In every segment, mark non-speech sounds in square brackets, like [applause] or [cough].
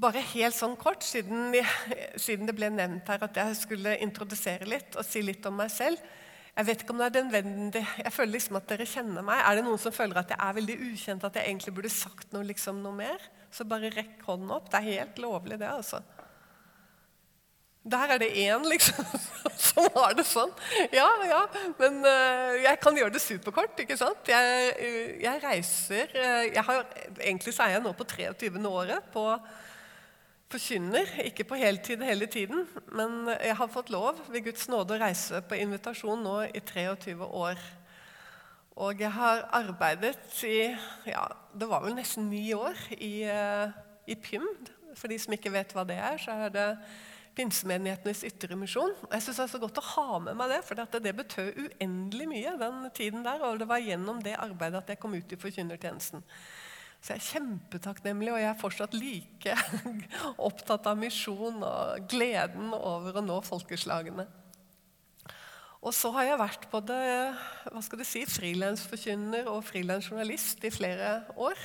Bare helt sånn kort, siden, [laughs] siden, det ble nevnt her at jeg skulle introdusere litt og si litt om meg selv. Jeg vet ikke om det er nødvendig. Jeg føler liksom at dere kjenner meg. Er det noen som føler at jeg er veldig ukjent, at jeg egentlig burde sagt noe, liksom, noe mer? Så bare rekk hånden opp. Det er helt lovlig, det, altså. Der er det én, liksom. [laughs] som har det sånn. Ja, ja. Men uh, jeg kan gjøre det superkort. ikke sant? Jeg, uh, jeg reiser uh, jeg har, Egentlig så er jeg nå på 23. året på forkynner. Ikke på heltid hele tiden, men jeg har fått lov ved Guds nåde å reise på invitasjon nå i 23 år. Og jeg har arbeidet i ja, det var vel nesten ni år i, i PYM. For de som ikke vet hva det er, så er det Pinsemenighetenes ytremisjon. Jeg synes det er så godt å ha med meg det, for det betød uendelig mye den tiden der. Og det var gjennom det arbeidet at jeg kom ut i forkynnertjenesten. Så jeg er kjempetakknemlig, og jeg er fortsatt like [laughs] opptatt av misjon og gleden over å nå folkeslagene. Og så har jeg vært både hva skal du si, frilansforkynner og frilansjournalist i flere år.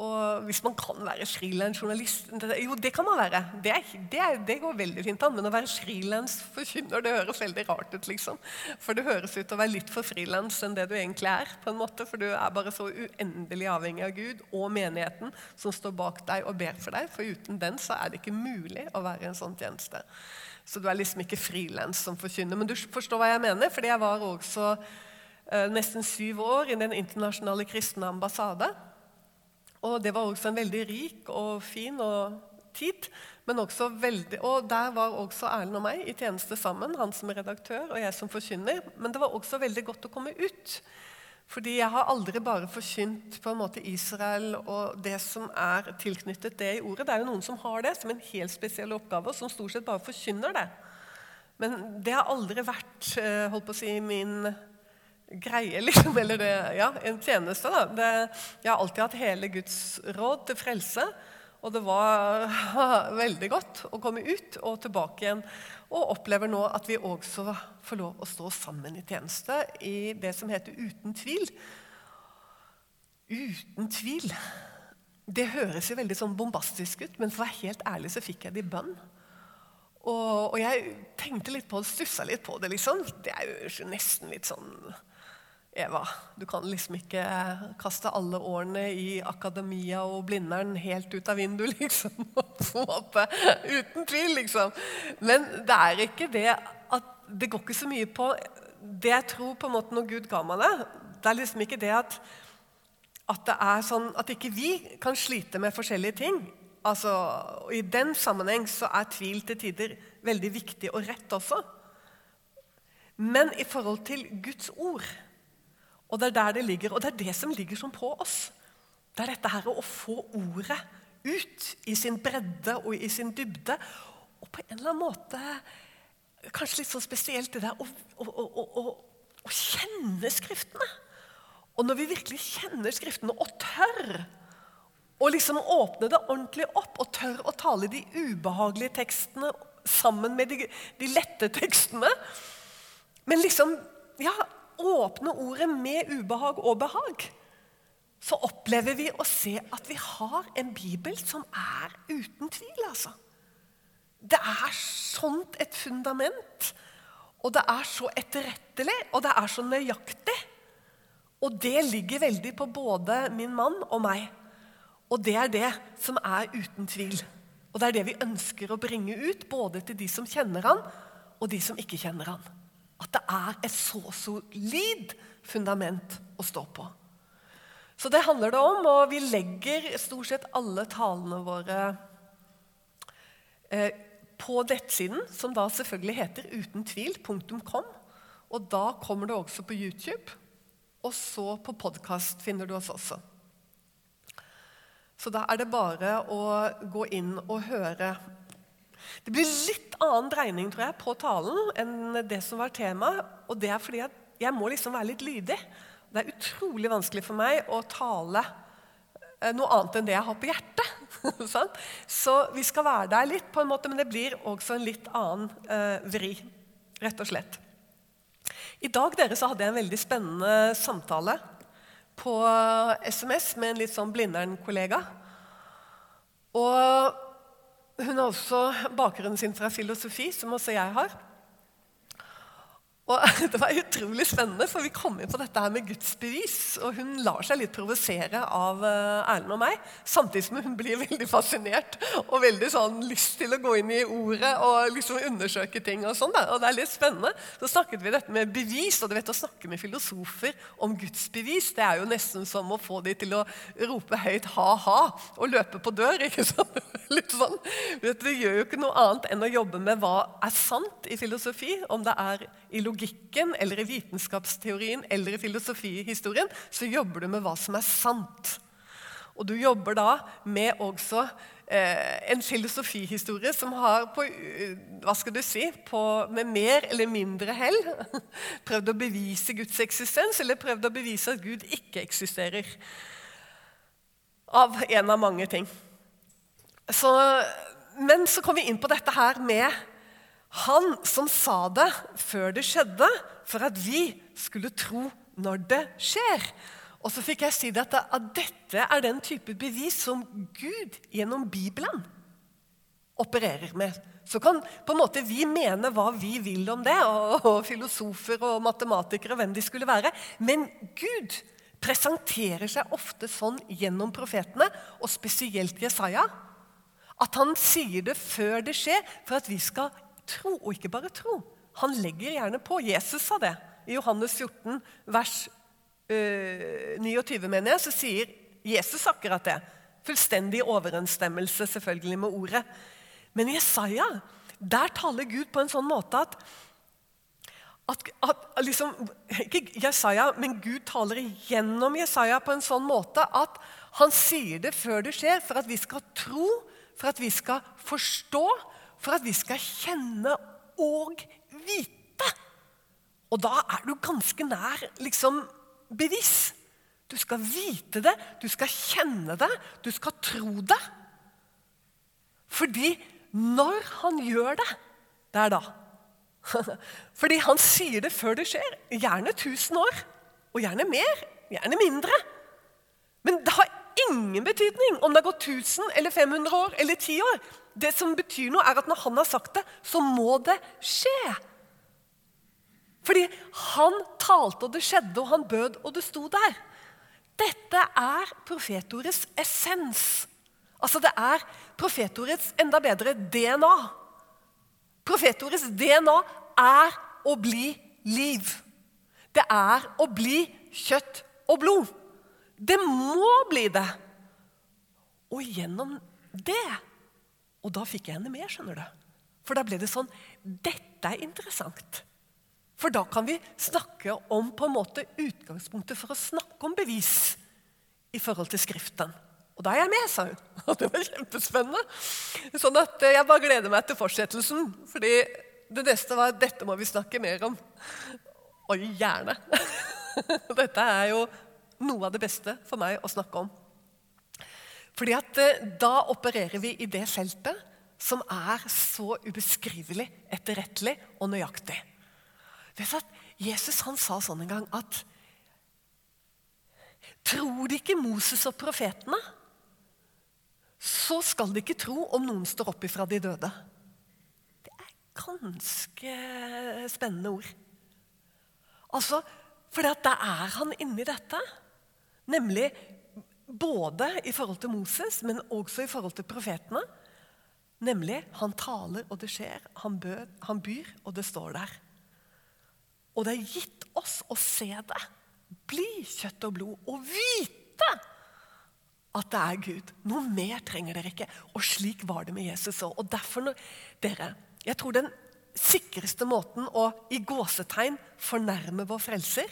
Og hvis man kan være frilansjournalist Jo, det kan man være. Det, er, det, er, det, går veldig fint an. Men å være frilansforkynner det høres veldig rart ut. liksom. For det høres ut til å være litt for frilans enn det du egentlig er. på en måte, For du er bare så uendelig avhengig av Gud og menigheten som står bak deg og ber for deg. For uten den så er det ikke mulig å være en sånn tjeneste. Så du er liksom ikke frilans som forkynner. Men du forstår hva jeg mener? Fordi jeg var også eh, nesten syv år i Den internasjonale kristne ambassade. Og det var også en veldig rik og fin og tid. Men også veldig, og der var også Erlend og meg i tjeneste sammen. Han som er redaktør og jeg som forkynner. Men det var også veldig godt å komme ut. Fordi jeg har aldri bare forkynt på en måte Israel og det som er tilknyttet det i ordet. Det er jo noen som har det som en helt spesiell oppgave, og som stort sett bare forkynner det. Men det har aldri vært eh, holdt på å si, min greie, liksom, eller det, ja, en tjeneste. da. Det, jeg har alltid hatt hele Guds råd til frelse. Og det var [laughs] veldig godt å komme ut og tilbake igjen. Og opplever nå at vi også får lov å stå sammen i tjeneste i det som heter Uten tvil. Uten tvil. Det høres jo veldig sånn bombastisk ut, men for å være helt ærlig så fikk jeg det i bønn. Og, og, jeg tenkte litt på det, stussa litt på det, liksom. Det er jo nesten litt sånn Eva, du kan liksom ikke kaste alle årene i akademia og Blindern helt ut av vinduet, [laughs] liksom. På en måte. Uten tvil, liksom. Men det er ikke det at Det går ikke så mye på det jeg tror på en måte når Gud ga meg det. Det er liksom ikke det at, at det er sånn at ikke vi kan slite med forskjellige ting. Altså, I den sammenheng så er tvil til tider veldig viktig og rett også. Men i forhold til Guds ord og det er der det ligger, og det er det som ligger som på oss. Det er dette her å få ordet ut i sin bredde og i sin dybde. Og på en eller annen måte Kanskje litt sånn spesielt det der å, å, å, å kjenne Skriftene. Og når vi virkelig kjenner Skriftene og tør å liksom åpne det ordentlig opp og tør å tale de ubehagelige tekstene sammen med de, de lette tekstene Men liksom ja, åpne ordet med ubehag og behag, så opplever vi å se at vi har en bibel som er uten tvil. altså. Det er sånt et fundament, og det er så etterrettelig, og det er så nøyaktig. Og det ligger veldig på både min mann og meg. Og det er det som er uten tvil. Og det er det vi ønsker å bringe ut, både til de som kjenner han, og de som ikke kjenner han at det er et så solid fundament å stå på. Så det handler det om, og vi legger stort sett alle talene våre eh, på nettsiden, som da selvfølgelig heter utentvil.com. Og da kommer det også på YouTube, og så på podkast finner du oss også. Så da er det bare å gå inn og høre det blir litt annen dreining tror jeg, på talen enn det som var temaet. Og det er fordi jeg må liksom være litt lydig. Det er utrolig vanskelig for meg å tale eh, noe annet enn det jeg har på hjertet. [laughs] Så vi skal være der litt, på en måte, men det blir også en litt annen uh, vri. Rett og slett. I dag dere, så hadde jeg en veldig spennende samtale på SMS med en litt sånn Blindern-kollega. Og hun har også bakgrunnen sin fra filosofi, som også jeg har. Og [laughs] Det var utrolig spennende, for vi kom inn på dette her med gudsbevis. Og hun lar seg litt provosere av eh, Erlend og meg, samtidig som hun blir [laughs] veldig fascinert og veldig sånn lyst til å gå inn i ordet og liksom undersøke ting. Og sånn Og det er litt spennende. Så snakket vi dette med bevis, og du vet å snakke med filosofer om gudsbevis, det er jo nesten som å få de til å rope høyt ha-ha og løpe på dør. [laughs] ikke sant? Litt sånn. Du, Vet, vi gjør jo ikke noe annet enn å jobbe med hva er sant i filosofi, om det er i logikk logikken eller i vitenskapsteorien eller i filosofihistorien, så jobber du med hva som er sant. Og du jobber da med også eh, en filosofihistorie som har på, eh, hva skal du si, på, med mer eller mindre hell [laughs] prøvd å bevise Guds eksistens, eller prøvd å bevise at Gud ikke eksisterer. Av en av mange ting. Så, men så kom vi inn på dette her med han som sa det før det skjedde, for at vi skulle tro når det skjer. Og så fikk jeg si at, at dette er den type bevis som Gud gjennom Bibelen opererer med. Så kan på en måte vi mene hva vi vil om det, og, og filosofer og matematikere, og hvem de skulle være. Men Gud presenterer seg ofte sånn gjennom profetene, og spesielt Jesaja, at han sier det før det skjer, for at vi skal tro, og ikke bare tro. Han legger gjerne på. Jesus sa det. I Johannes 14, vers øh, 29, mener jeg, så sier Jesus akkurat det. Fullstendig overensstemmelse selvfølgelig med ordet. Men Jesaja der taler Gud på en sånn måte at, at, at liksom, Ikke Jesaja, men Gud taler gjennom Jesaja på en sånn måte at han sier det før det skjer, for at vi skal tro, for at vi skal forstå, for at vi skal kjenne og vite. Og da er du ganske nær liksom bevis. Du skal vite det, du skal kjenne det, du skal tro det. Fordi når han gjør det, det er da. [laughs] Fordi han sier det før det skjer. Gjerne 1000 år. Og gjerne mer. Gjerne mindre. Men det har ingen betydning om det har gått 1000 eller 500 år eller 10 år. Det som betyr noe, er at når han har sagt det, så må det skje. Fordi han talte, og det skjedde, og han bød, og det sto der. Dette er profetordets essens. Altså det er profetordets enda bedre DNA. Profetordets DNA er å bli liv. Det er å bli kjøtt og blod. Det må bli det. Og gjennom det Og da fikk jeg henne med, skjønner du. For da ble det sånn Dette er interessant. For da kan vi snakke om på en måte utgangspunktet for å snakke om bevis i forhold til Skriften. Og da er jeg med, sa hun. [laughs] Og det var kjempespennende. Sånn at jeg bare gleder meg til fortsettelsen. fordi det neste var dette må vi snakke mer om. Og gjerne. [laughs] Dette er jo noe av det beste for meg å snakke om. Fordi at eh, Da opererer vi i det feltet som er så ubeskrivelig etterrettelig og nøyaktig. Vet at Jesus han sa sånn en gang at Tror de ikke Moses og profetene, så skal de ikke tro om noen står opp ifra de døde. Det er ganske spennende ord. Altså, For det er han inni dette. Nemlig både i forhold til Moses, men også i forhold til profetene. Nemlig han taler, og det skjer. Han, bød, han byr, og det står der. Og det er gitt oss å se det. Bli kjøtt og blod og vite at det er Gud. Noe mer trenger dere ikke. Og slik var det med Jesus òg. Og derfor, når, dere, jeg tror den sikreste måten å i gåsetegn fornærme vår frelser,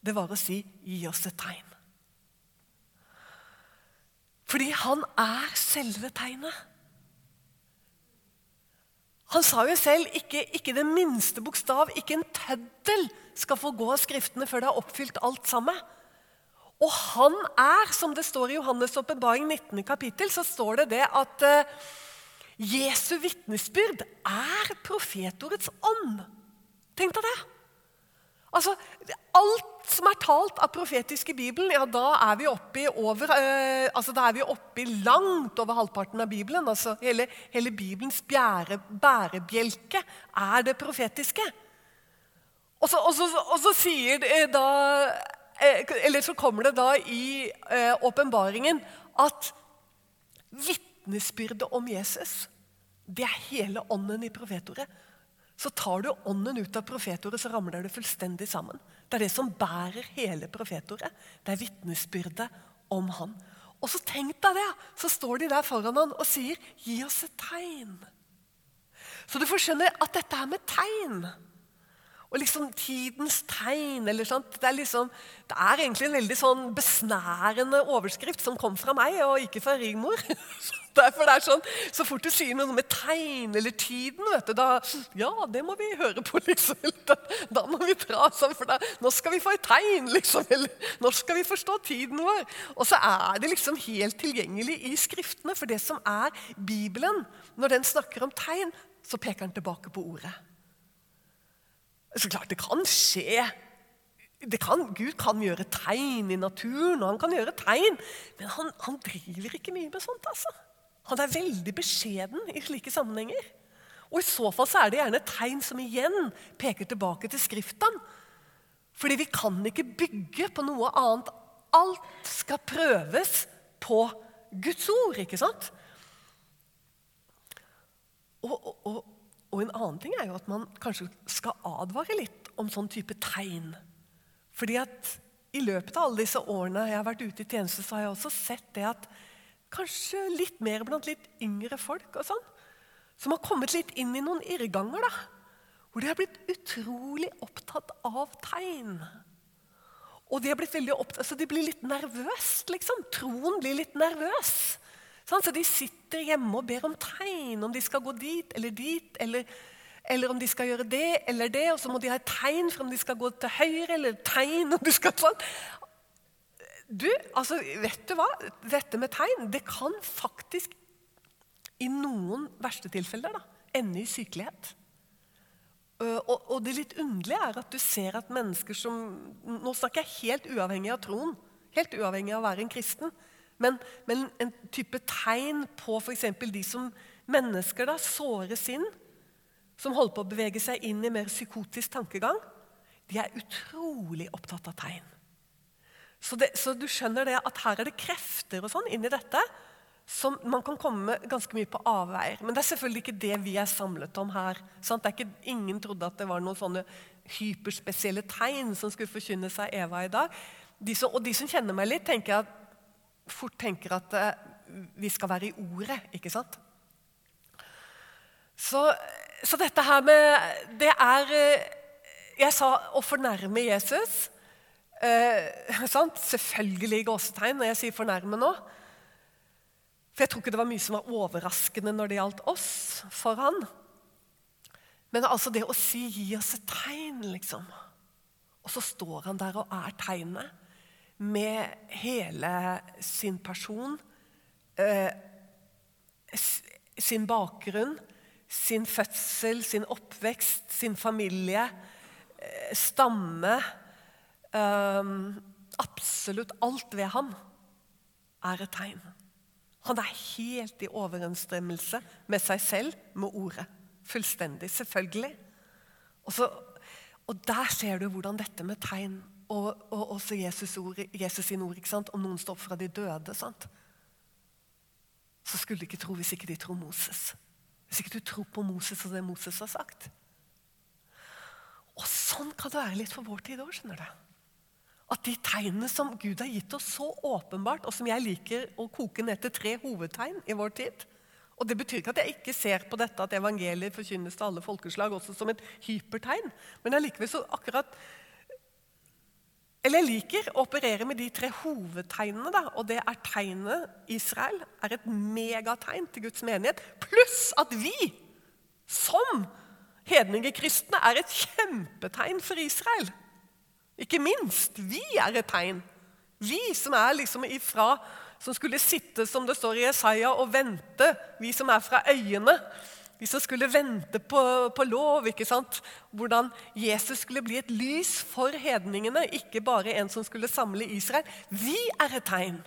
det var å si 'gi oss et tegn'. Fordi han er selve tegnet. Han sa jo selv ikke, ikke det minste bokstav, ikke en tøddel skal få gå av Skriftene før det har oppfylt alt sammen. Og han er, som det står i Johannes' åpenbaring 19. kapittel, så står det det at uh, Jesu vitnesbyrd er profetordets ånd. Tenk deg det. Altså, Alt som er talt av profetiske Bibelen, ja, da er vi oppe i eh, altså, i langt over halvparten av Bibelen. Altså, hele, hele Bibelens bjære, bærebjelke er det profetiske. Og så, og så, og så sier det da eh, Eller så kommer det da i eh, åpenbaringen eh, at vitnesbyrdet om Jesus, det er hele ånden i profetordet. Så tar du ånden ut av profetordet, så ramler det fullstendig sammen. Det er det som bærer hele profetordet. Det er vitnesbyrdet om han. Og så tenk deg det, så står de der foran han og sier, 'Gi oss et tegn'. Så du får skjønne at dette er med tegn og liksom tidens tegn. eller sånt. Det er, liksom, det er egentlig en veldig sånn besnærende overskrift som kom fra meg, og ikke fra Rigmor. [laughs] Derfor det er sånn, Så fort du sier noe med tegn eller tiden, vet du, da Ja, det må vi høre på, [laughs] liksom. Da, da må vi dra sånn, for da, nå skal vi få et tegn, [laughs] liksom. Eller nå skal vi forstå tiden vår. Og så er det liksom helt tilgjengelig i Skriftene. For det som er Bibelen, når den snakker om tegn, så peker den tilbake på ordet. Så klart, det kan skje. Det kan, Gud kan gjøre tegn i naturen, og han kan gjøre tegn. Men han, han driver ikke mye med sånt. altså. Han er veldig beskjeden i slike sammenhenger. Og I så fall så er det gjerne tegn som igjen peker tilbake til Skriftene. Fordi vi kan ikke bygge på noe annet. Alt skal prøves på Guds ord, ikke sant? Og, og, og og en annen ting er jo at man kanskje skal advare litt om sånn type tegn. Fordi at i løpet av alle disse årene jeg har vært ute i tjeneste, så har jeg også sett det at kanskje litt mer blant litt yngre folk og sånn, som har kommet litt inn i noen irrganger. da, Hvor de har blitt utrolig opptatt av tegn. Og de har blitt veldig opptatt, så de blir litt nervøst, liksom. Troen blir litt nervøs. Sånn, så de sitter hjemme og ber om tegn, om de skal gå dit eller dit. Eller, eller, om de skal gjøre det eller det. Og så må de ha et tegn for om de skal gå til høyre, eller tegn om de skal sånn. Du, altså, vet du hva? Dette med tegn det kan faktisk i noen verste tilfeller da, ende i sykelighet. Og, og, det litt underlige er at du ser at mennesker som Nå snakker jeg helt uavhengig av troen. Helt uavhengig av å være en kristen. Men, men en type tegn på f.eks. de som mennesker da, såre sinn, som holder på å bevege seg inn i mer psykotisk tankegang, de er utrolig opptatt av tegn. Så, det, så, du skjønner det at her er det krefter og sånn inni dette som man kan komme ganske mye på avveier. Men det er selvfølgelig ikke det vi er samlet om her. Er ikke, ingen trodde at det var noen sånne hyperspesielle tegn som skulle forkynne seg Eva i dag. De som, og de som kjenner meg litt, tenker at fort tenker at eh, vi skal være i ordet, ikke sant? Så, så dette her med Det er eh, Jeg sa å fornærme Jesus. Eh, [laughs] Selvfølgelig gåsetegn når jeg sier 'fornærme' nå. For jeg tror ikke det var mye som var overraskende når det gjaldt oss, for han. Men altså det å si 'gi oss et tegn', liksom. Og så står han der og er tegnet med hele sin person, eh, sin bakgrunn, sin fødsel, sin oppvekst, sin familie, eh, stamme eh, Absolutt alt ved ham er et tegn. Han er helt i overensstemmelse med seg selv, med ordet. Fullstendig. Selvfølgelig. Og, så, og der ser du hvordan dette med tegn og, og også Jesus, ord, Jesus sin ord. ikke sant? Om noen står opp fra de døde. sant? Så skulle de ikke tro hvis ikke de tror Moses. Hvis ikke du tror på Moses og det Moses har sagt. Og sånn kan det være litt for vår tid òg. At de tegnene som Gud har gitt oss så åpenbart, og som jeg liker å koke ned til tre hovedtegn i vår tid og Det betyr ikke at jeg ikke ser på dette at evangeliet forkynnes til alle folkeslag også som et hypertegn. Men allikevel så akkurat eller jeg liker å operere med de tre hovedtegnene. Da, og det er tegnet Israel er et megategn til Guds menighet. Pluss at vi, som hedningekristne, er et kjempetegn for Israel. Ikke minst. Vi er et tegn. Vi som er liksom ifra Som skulle sitte, som det står i Jesaja, og vente. Vi som er fra øyene. Vi som skulle vente på, på, lov. ikke sant? Hvordan Jesus skulle bli et lys for hedningene, ikke bare en som skulle samle Israel. Vi er et tegn.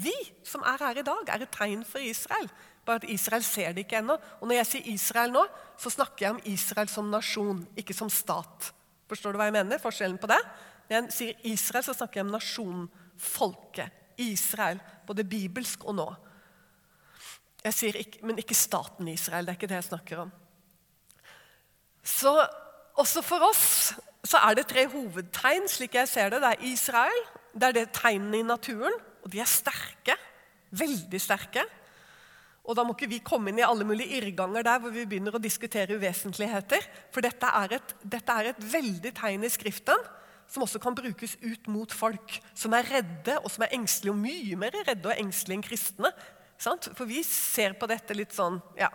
Vi som er her i dag, er et tegn for Israel. Bare at Israel ser det ikke ennå. Og når jeg sier Israel nå, så snakker jeg om Israel som nasjon, ikke som stat. Forstår du hva jeg mener? Forskjellen på det? Når jeg sier Israel, så snakker jeg om nasjonen, folket. Israel. Både bibelsk og nå. Jeg sier ikke, Men ikke staten Israel. Det er ikke det jeg snakker om. Så også for oss så er det tre hovedtegn, slik jeg ser det. Det er Israel, det er det tegnene i naturen, og de er sterke. Veldig sterke. Og Da må ikke vi komme inn i alle mulige irrganger der hvor vi begynner å diskutere uvesentligheter. For dette er et, dette er et veldig tegn i Skriften som også kan brukes ut mot folk som er redde og som er engstelige, og mye mer redde og engstelige enn kristne. Sant? For vi ser på dette litt sånn ja.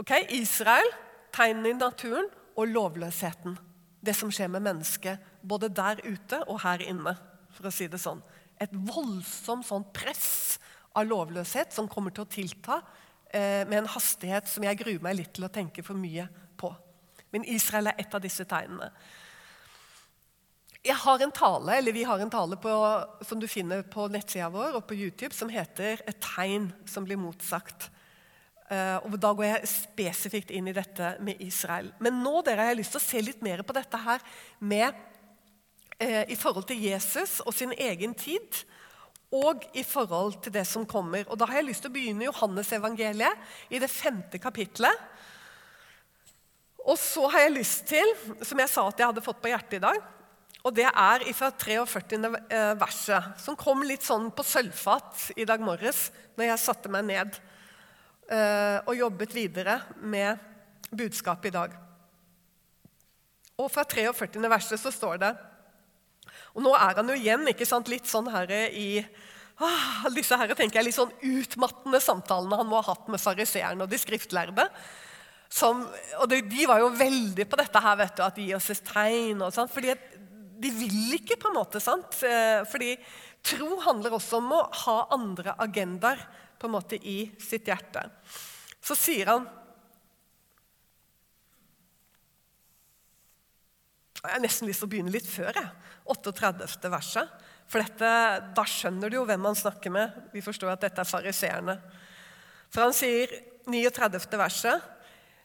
Ok, Israel, tegnene i naturen og lovløsheten. Det som skjer med mennesket, både der ute og her inne. for å si det sånn. Et voldsomt sånn press av lovløshet som kommer til å tilta eh, med en hastighet som jeg gruer meg litt til å tenke for mye på. Men Israel er et av disse tegnene. Jeg har en tale, eller Vi har en tale på, som du finner på nettsida vår og på YouTube som heter 'Et tegn som blir motsagt'. Uh, og Da går jeg spesifikt inn i dette med Israel. Men nå dere, har jeg lyst til å se litt mer på dette her med, uh, i forhold til Jesus og sin egen tid. Og i forhold til det som kommer. Og Da har jeg lyst til å begynne Johannes-evangeliet, i det femte kapitlet. Og så har jeg lyst til, som jeg sa at jeg hadde fått på hjertet i dag og det er fra 43. Eh, verset, som kom litt sånn på sølvfat i dag morges når jeg satte meg ned eh, og jobbet videre med budskapet i dag. Og fra 43. verset så står det Og nå er han jo igjen ikke sant, litt sånn her i ah, disse her, tenker jeg, litt sånn utmattende samtalene han må ha hatt med sariseerne og de skriftlærde. Som, og de, de, var jo veldig på dette her, vet du, at gi oss et tegn. og sånt, fordi de vil ikke, på en måte. sant? Eh, fordi tro handler også om å ha andre agendaer på en måte i sitt hjerte. Så sier han Jeg har nesten lyst til å begynne litt før. jeg. 38. verset. For dette, Da skjønner du jo hvem han snakker med. Vi forstår at dette er fariseerne. For han sier 39. verset.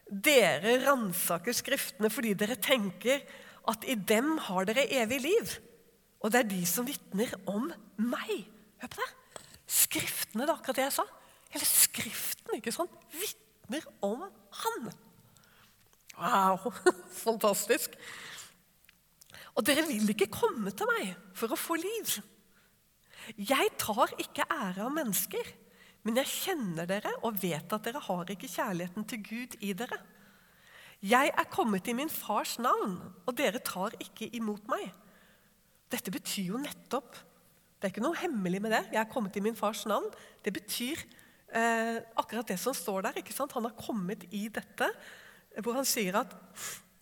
Dere ransaker Skriftene fordi dere tenker at i dem har dere evig liv. Og det er de som vitner om meg. Hør på det. Skriftene, det er akkurat det jeg sa. Hele Skriften ikke sånn, vitner om Han. Wow, [laughs] fantastisk. Og dere vil ikke komme til meg for å få liv. Jeg tar ikke ære av mennesker, men jeg kjenner dere og vet at dere har ikke kjærligheten til Gud i dere. 'Jeg er kommet i min fars navn, og dere tar ikke imot meg.' Dette betyr jo nettopp Det er ikke noe hemmelig med det. 'Jeg er kommet i min fars navn.' Det betyr eh, akkurat det som står der. ikke sant? Han har kommet i dette, hvor han sier at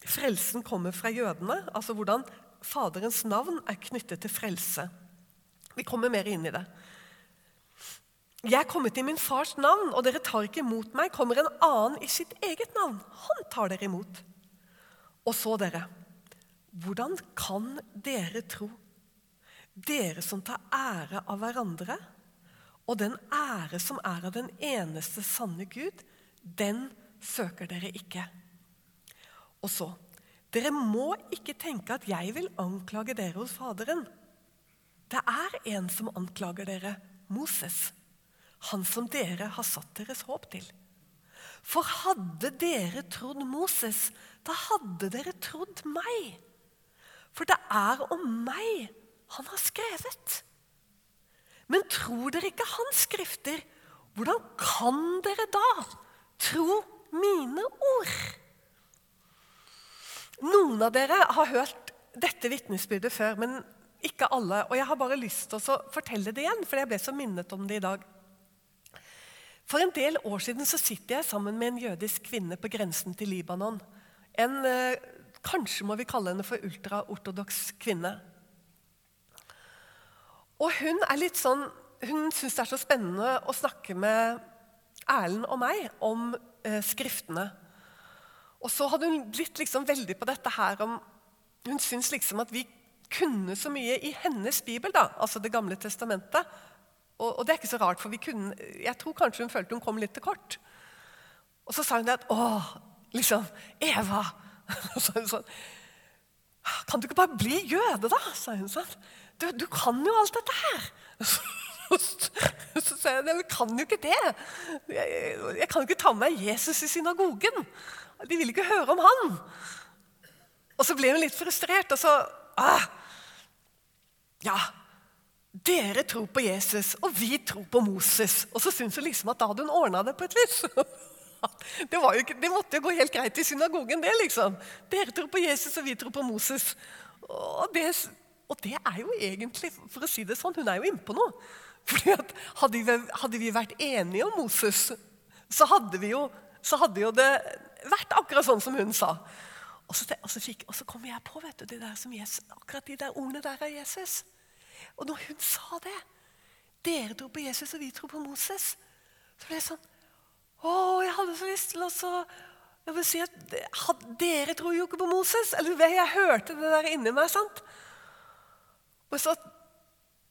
frelsen kommer fra jødene. Altså hvordan Faderens navn er knyttet til frelse. Vi kommer mer inn i det. 'Jeg er kommet i min fars navn, og dere tar ikke imot meg.' 'Kommer en annen i sitt eget navn. Han tar dere imot.' Og så dere. Hvordan kan dere tro? Dere som tar ære av hverandre, og den ære som er av den eneste sanne Gud, den søker dere ikke. Og så Dere må ikke tenke at jeg vil anklage dere hos Faderen. Det er en som anklager dere, Moses han som dere har satt deres håp til. For hadde dere trodd Moses, da hadde dere trodd meg. For det er om meg han har skrevet. Men tror dere ikke hans skrifter, hvordan kan dere da tro mine ord? Noen av dere har hørt dette vitnesbyrdet før, men ikke alle. Og jeg har bare lyst til å fortelle det igjen, for jeg ble så minnet om det i dag. For en del år siden så sitter jeg sammen med en jødisk kvinne på grensen til Libanon. En, eh, Kanskje må vi kalle henne for ultraortodoks kvinne. Og hun er litt sånn, hun syns det er så spennende å snakke med Erlend og meg om eh, Skriftene. Og så hadde hun blitt liksom veldig på dette her om Hun syns liksom at vi kunne så mye i hennes bibel, da, altså Det gamle testamentet. Og, og, det er ikke så rart, for vi kunne, jeg tror kanskje hun følte hun kom litt til kort. Og så sa hun at Å, liksom Eva! [laughs] Og så sa hun sånn Kan du ikke bare bli jøde, da? sa hun sånn. Du, du kan jo alt dette her. [laughs] Så sa jeg jeg kan jo ikke det. Jeg, jeg kan jo ikke ta med meg Jesus i synagogen. De vil ikke høre om han. Og så ble hun litt frustrert, og så ah, Ja, dere tror på Jesus, og vi tror på Moses. Og så syntes hun liksom at da hadde hun ordna det på et vis. [laughs] Det, ikke, det, måtte jo gå helt greit i synagogen, det, liksom. Dere tror på Jesus, og vi tror på Moses. Og det, og det er jo egentlig, for å si det sånn, hun er jo innpå noe. Fordi at hadde vi, hadde vi, vært enige om Moses, så hadde, jo, så hadde jo det vært akkurat sånn som hun sa. Og så, og så, fikk, og så kom jeg på vet du, det der som Jesus, akkurat de der ordene der av Jesus. Og når hun sa det Dere tror på Jesus, og vi tror på Moses. Så ble jeg sånn Å, jeg hadde så lyst til å jeg vil si at Dere tror jo ikke på Moses. Eller jeg hørte det der inni meg. sant? Og så,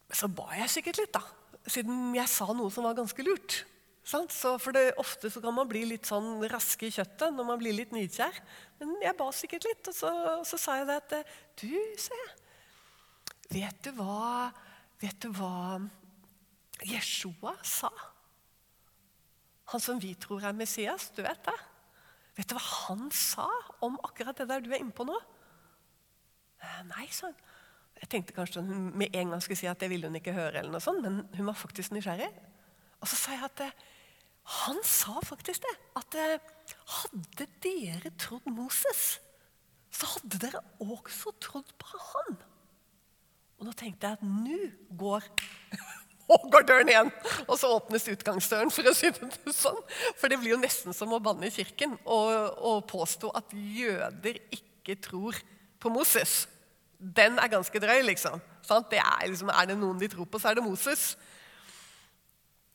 så ba jeg sikkert litt, da. Siden jeg sa noe som var ganske lurt. Så for det, Ofte så kan man bli litt sånn raske i kjøttet når man blir litt nidkjær. Men jeg ba sikkert litt, og så, så sa jeg det at Du, sa jeg. Vet du hva Vet du hva Jeshua sa? Han som vi tror er Messias, du vet det? Vet du hva han sa om akkurat det der du er inne på nå? Eh, nei, sa hun. Jeg tenkte kanskje hun med en gang skulle si at det ville hun ikke høre, eller noe sånt, men hun var faktisk nysgjerrig. Og så sa jeg at han sa faktisk det. At eh, hadde dere trodd Moses, så hadde dere også trodd på han. Og nå tenkte jeg at nå går [laughs] Nå går døren igjen! Og så åpnes utgangsdøren, for å si det [laughs] sånn. For det blir jo nesten som å banne i kirken og, påstå at jøder ikke tror på Moses. Den er ganske drøy, liksom. Det er, liksom. Er det noen de tror på, så er det Moses.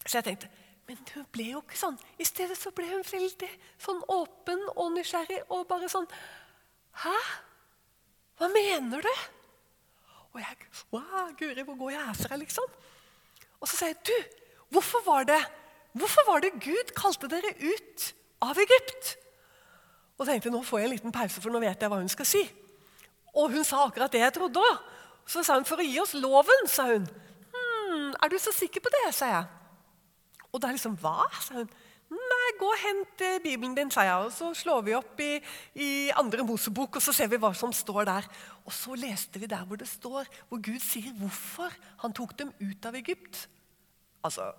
Så jeg tenkte men hun ble jo ikke sånn. I stedet så ble hun veldig sånn åpen og nysgjerrig og bare sånn Hæ? Hva mener du? Og jeg wow, Guri, hvor god jeg herfra, liksom? Og så sier jeg, du, hvorfor var det Hvorfor var det Gud kalte dere ut av Egypt? Og tenkte nå får jeg en liten pause, for nå vet jeg hva hun skal si. Og hun sa akkurat det jeg trodde òg. Så sa hun for å gi oss loven, sa hun. Hm, er du så sikker på det, sa jeg. Og da liksom Hva? sa hun. Gå og hent eh, Bibelen din, sa jeg. Og så slår vi opp i, i andre Mosebok, og så ser vi hva som står der. Og så leste vi der hvor det står, hvor Gud sier hvorfor han tok dem ut av Egypt. Altså,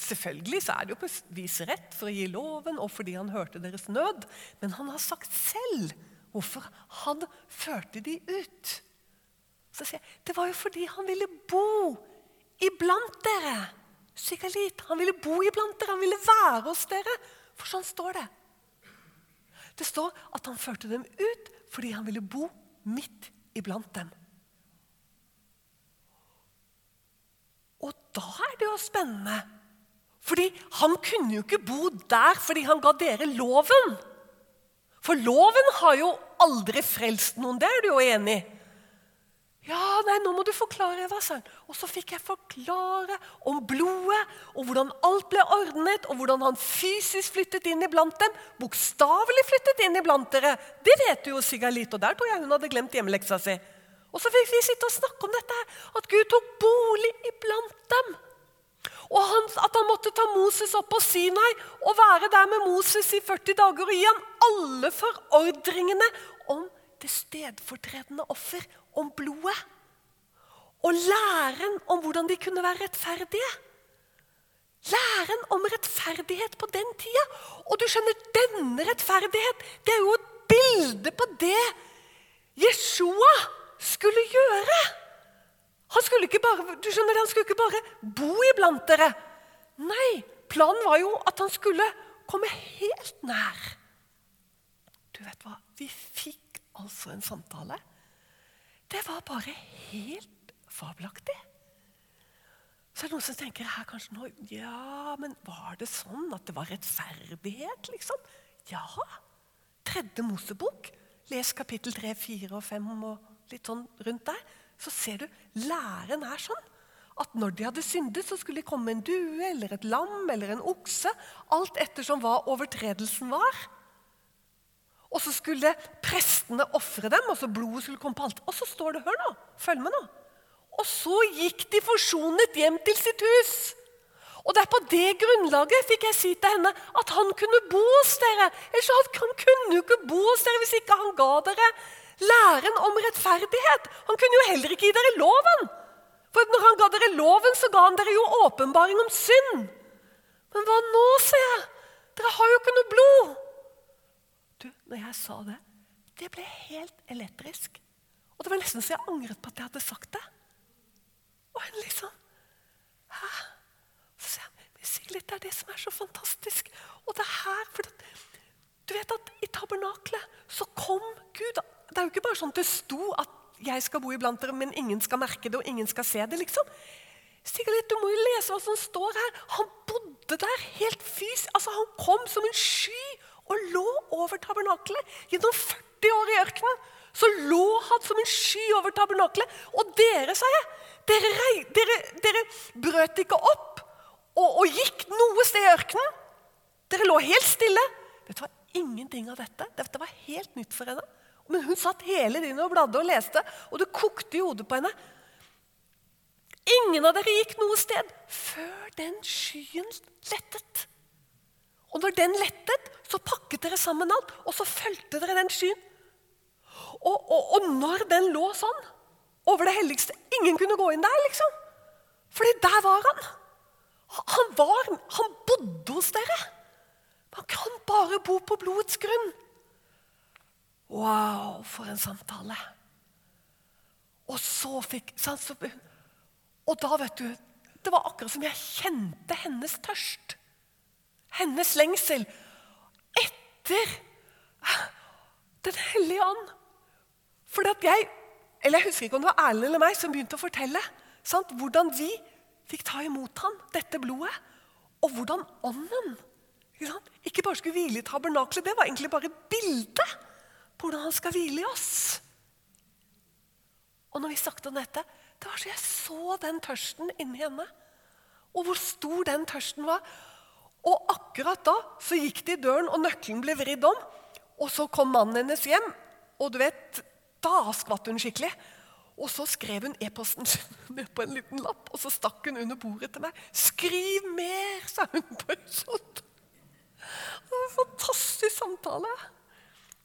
Selvfølgelig så er det jo på vis rett for å gi loven og fordi han hørte deres nød. Men han har sagt selv hvorfor han førte de ut. Så sier jeg det var jo fordi han ville bo iblant dere. Sigalit. Han ville bo iblant dere, han ville være hos dere. For sånn står det. Det står at han førte dem ut fordi han ville bo midt iblant dem. Og da er det jo spennende. Fordi han kunne jo ikke bo der fordi han ga dere loven. For loven har jo aldri frelst noen, det er du jo enig i. Ja, nei, nå må du forklare, hva sa han. Og så fikk jeg forklare om blodet, og hvordan alt ble ordnet, og hvordan han fysisk flyttet inn iblant dem. Bokstavelig flyttet inn iblant dere. Det vet du jo Sigalit, og der tror jeg hun hadde glemt hjemmeleksa si. Og så fikk vi sitte og snakke om dette, at Gud tok bolig iblant dem. Og han, at han måtte ta Moses opp på Sinai og være der med Moses i 40 dager og gi ham alle forordringene om det stedfortredende offer om blodet. Og læren om hvordan de kunne være rettferdige. Læren om rettferdighet på den tida. Og du skjønner, denne rettferdighet det er jo et bilde på det Jeshua skulle gjøre. Han skulle ikke bare, du skjønner, han skulle ikke bare bo iblant dere. Nei, planen var jo at han skulle komme helt nær. Du vet hva? Vi fikk altså en samtale var bare helt fabelaktig. Så er det noen som tenker her kanskje nå, ja, men var det sånn at det var rettferdighet, liksom? Ja. Tredje Mosebok. Les kapittel 3, 4 og 5 og litt sånn rundt der. Så ser du læren er sånn at når de hadde syndet, så skulle de komme en due eller et lam eller en okse. Alt ettersom hva overtredelsen var. Og så skulle prestene ofre dem, og så blodet skulle komme på alt. Og så står det, hør nå, følg med nå. Og så gikk de forsonet hjem til sitt hus. Og det er på det grunnlaget fikk jeg si til henne at han kunne bo hos dere. Ellers han kunne jo ikke bo hos dere hvis ikke han ga dere læren om rettferdighet. Han kunne jo heller ikke gi dere loven. For når han ga dere loven, så ga han dere jo åpenbaring om synd. Men hva nå, sier jeg? Dere har jo ikke noe blod. Du, når jeg sa det, det ble helt elektrisk. Og det var nesten så jeg angret på at jeg hadde sagt det. Og hun liksom Hæ? Så sier jeg, Sigrid, det er det som er så fantastisk. Og det er her for Du vet at i tabernaklet så kom Gud. Det er jo ikke bare sånn at det sto at jeg skal bo iblant dere, men ingen skal merke det, og ingen skal se det. liksom. Sigrid, du må jo lese hva som står her. Han bodde der helt fysisk. Altså, Han kom som en sky og lå over tabernaklet gjennom 40 år i ørkenen. Så lå han som en sky over tabernaklet. Og dere, sa jeg, dere, dere, dere brøt ikke opp og, og, gikk noe sted i ørkenen. Dere lå helt stille. Det var ingenting av dette. Dette var helt nytt for henne. Men hun satt hele tiden og bladde og leste, og det kokte i hodet på henne. Ingen av dere gikk noe sted før den skyen lettet. Og når den lettet, så pakket dere sammen alt, og så fulgte dere den skyen. Og, og, og, når den lå sånn over det helligste Ingen kunne gå inn der, liksom. Fordi der var han. Han, var, han bodde hos dere. Man kan bare bo på blodets grunn. Wow, for en samtale. Og så fikk Og da, vet du Det var akkurat som jeg kjente hennes tørst hennes lengsel etter Den hellige ånd. For at jeg eller jeg husker ikke om det var Erlend eller meg som begynte å fortelle sant, hvordan vi fikk ta imot ham, dette blodet, og hvordan ånden ikke, ikke bare skulle hvile i tabernaklet, det var egentlig bare bildet på hvordan han skal hvile i oss. Og når vi snakket om dette, det var så jeg så den tørsten inni henne. Og hvor stor den tørsten var. Og akkurat da så gikk de i døren, og nøkkelen ble vridd om. Og så kom mannen hennes hjem, og du vet, da skvatt hun skikkelig. Og så skrev hun e-posten [laughs] ned på en liten lapp, og så stakk hun under bordet til meg. 'Skriv mer', sa hun på en sånn. Det var en fantastisk samtale.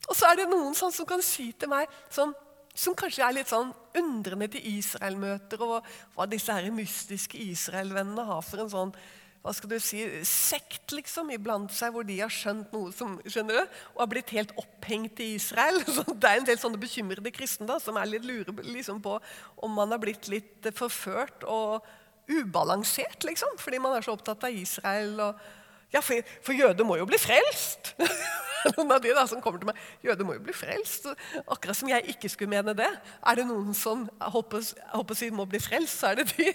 Og så er det noen sånn som kan si til meg som, som kanskje er litt sånn undrende til Israel-møter, og hva disse her mystiske Israel-vennene har for en sånn hva skal du si, sekt liksom, iblant seg, hvor de har skjønt noe som, skjønner du, og har blitt helt opphengt i Israel. [laughs] Så det er en del sånne bekymrede kristne da, som er litt lure liksom, på om man har blitt litt forført og ubalansert, liksom, fordi man er så opptatt av Israel. og ja, for, for jøder må jo bli frelst! [laughs] [laughs] Noen av de da som kommer til meg jøde må jo bli frelst. Akkurat som jeg ikke skulle mene det. Er det noen som håper, håper si må bli frelst, så er det de.